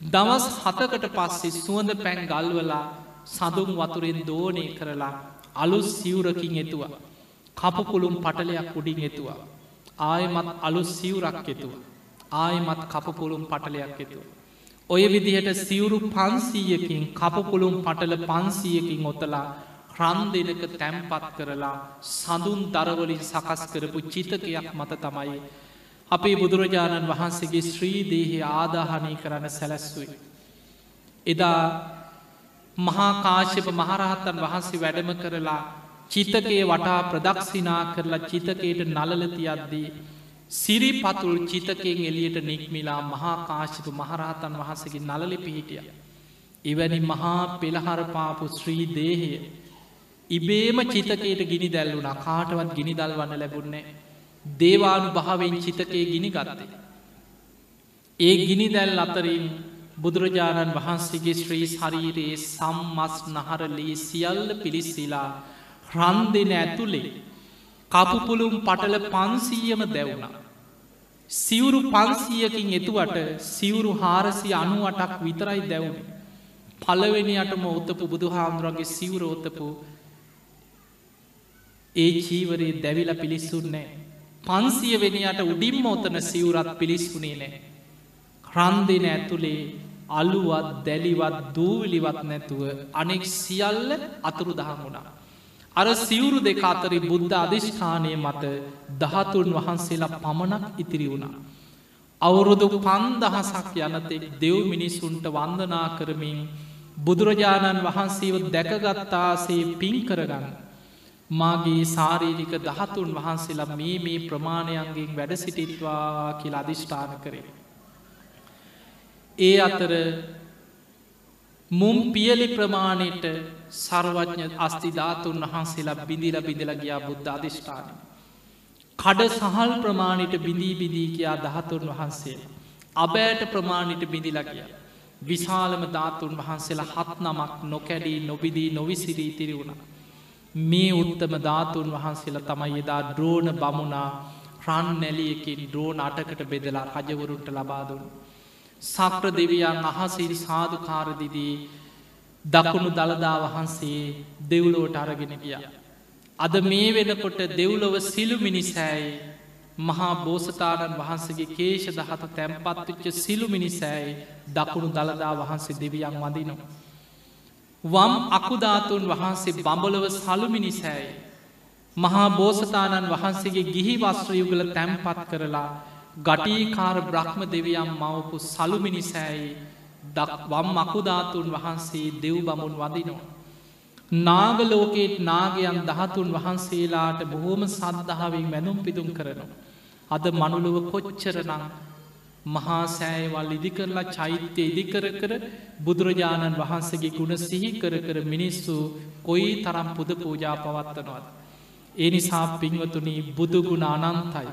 දවස් හතකට පස්සේ සුවඳ පැන් ගල්වලා සඳුම් වතුරෙන් දෝනය කරලා අලු සිවුරකින් එතුවා. කපපුළුම් පටලයක් උඩින් එතුවා. ආයමත් අලු සිවුරක් එතුව. ආයමත් කපපුළුම් පටලයක් එතුව. ඔය විදිහට සිවුරු පන්සීයකින් කපපුළුම් පටල පන්සීයකින් ඔතලා රන් දෙනක තැම්පත් කරලා සඳුන් දරවලින් සකස් කරපු චිතකයක් මත තමයි. අපේ බුදුරජාණන් වහන්සේගේ ශ්‍රීදේහි ආදාහනය කරන්න සැලැස්වයි. එදා මහාකාශප මහරහත්තන් වහන්සේ වැඩම කරලා චිතකේ වටා ප්‍රදක්ෂිනා කරලා චිතකයට නලලතියද්දී. සිරි පතුල් චිතකෙන් එලියට නික්මිලා මහාකාශිප මහරහතන් වහසගේ නලලි පිහිටිය. එවැනි මහා පෙළහරපාපු ශ්‍රී දේහය. ඉබේම චිතකයට ගිනි දැල්ලුන කාටවත් ගිනි දල් වන්න ලැබුන්නේ. දේවානු භාවෙන් චිතකය ගිනි ගත්තේ. ඒ ගිනි දැල් අතරින් බුදුරජාණන් වහන්සේගේ ශ්‍රී ශරීරයේ සම්මස් නහරලී සියල්ල පිළිස්සිලා රන් දෙන ඇතුළේ කපුපුළුම් පටල පන්සීයම දැවුණා. සිවුරු පන්සීයකින් එතුවට සිවුරු හාරසි අනුවටක් විතරයි දැවුණ. පලවෙනියටම ඔත්තපු බුදු හාමුදුරන්ගේ සිවුරෝත්තපු ඒ චීවරයේ දැවිල පිළිස්සුන්නේ. පන්සිය වෙනයට උඩින්ම ඔතන සිවුරත් පිළිස්ුනේ නෑ. රන්දෙන ඇතුළේ අලුවත් දැලිවත් දූවිලිවත් නැතුව අනෙක් සියල්ල අතුරු දහමුණා. අර සිවුරු දෙක අතරි බුද්ධ අධිෂ්ඨානය මත දහතුන් වහන්සේලා පමණක් ඉතිරි වුණා. අවුරුදු පන්දහසක් යනතෙක් දෙව් මිනිස්සුන්ට වන්දනා කරමින් බුදුරජාණන් වහන්සේව දැකගත්තාසේ පින් කරගන්න. මාගේ සාරීරික දහතුන් වහන්සේලා මේ මේ ප්‍රමාණයන්ගෙන් වැඩ සිටිත්වා කියලා අධිෂ්ඨාන කරේ. ඒ අතර මුම් පියලි ප්‍රමාණයට සර්වඥ අස්තිධාතුන් වහන්සේලා බිඳිල බිඳල ගියා බුද්ධ අධිෂ්ඨානය. කඩ සහල් ප්‍රමාණයට බිඳී බිදී කියා දහතුන් වහන්සේ. අබෑට ප්‍රමාණයට බිඳිල ගිය. විශාලම ධාතුන් වහන්සේලා හත් නමක් නොකැඩී නොබිදී නොවිසිරී තිරි වුණ. මේ උත්තම ධාතුන් වහන්සේලා තමයි එදා ද්‍රෝණ බමුණා රන් නැලියකින් ද්‍රෝණ අටකට බෙදලා රජවරුන්ට ලබාදුන්. සක්‍ර දෙවියන් අහසිරි සාධකාරදිදී දකුණු දළදා වහන්සේ දෙව්ලෝට අරගෙන ගිය. අද මේ වෙනකොට දෙව්ලොව සිලු මිනිසෑයි මහා බෝසතාණන් වහන්සගේ කේෂ දහත තැම්පත්තුච්ච සිලු මිනිසෑයි දකුණු දළදා වහන්සේ දෙවියන් වදිනවා. වම් අකුධාතුන් වහන්සේ බඹලව සලු මිනිසෑයි. මහා බෝසතාණන් වහන්සේගේ ගිහි වස්ත්‍රයුගල තැම්පත් කරලා ගටීකාර බ්‍රහ්ම දෙවියම් මවපු සලු මිනිසෑයි වම් මකුධාතුන් වහන්සේ දෙව් බමුන් වදිනවා. නාගලෝකේත් නාගයන් දහතුන් වහන්සේලාට බොහෝම සද්ධාවෙන් මැනුම් පිදුම් කරනවා. අද මනුලුව කොච්චරනං මහා සෑයවල් ඉදිකරලා චෛත්‍ය ඉදිකර කර බුදුරජාණන් වහන්සගේ ගුණ සිහි කර කර මිනිස්සු කොයි තරම් පුද පූජා පවත්වනවද. ඒ නිසා පින්වතුනී බුදුගුණ අනන්තයි.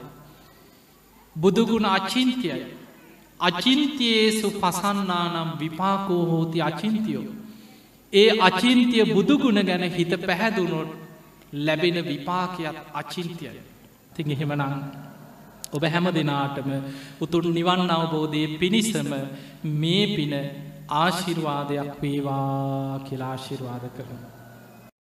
බුදුගුණ අචින්තියයි. අචින්තියේසු පසන්නානම් විපාකෝ හෝති අචින්තියෝ. ඒ අචින්තිය බුදුගුණ ගැන හිත පැහැදුනොට ලැබෙන විපාකයක් අචින්තියයි. තින් එහෙමනං ඔබ හැම දෙනාටම උතුරු නිවන් අවබෝධය පිණිසම මේ පින ආශිර්වාදයක් වේවා කියලාශිර්වාද කරන.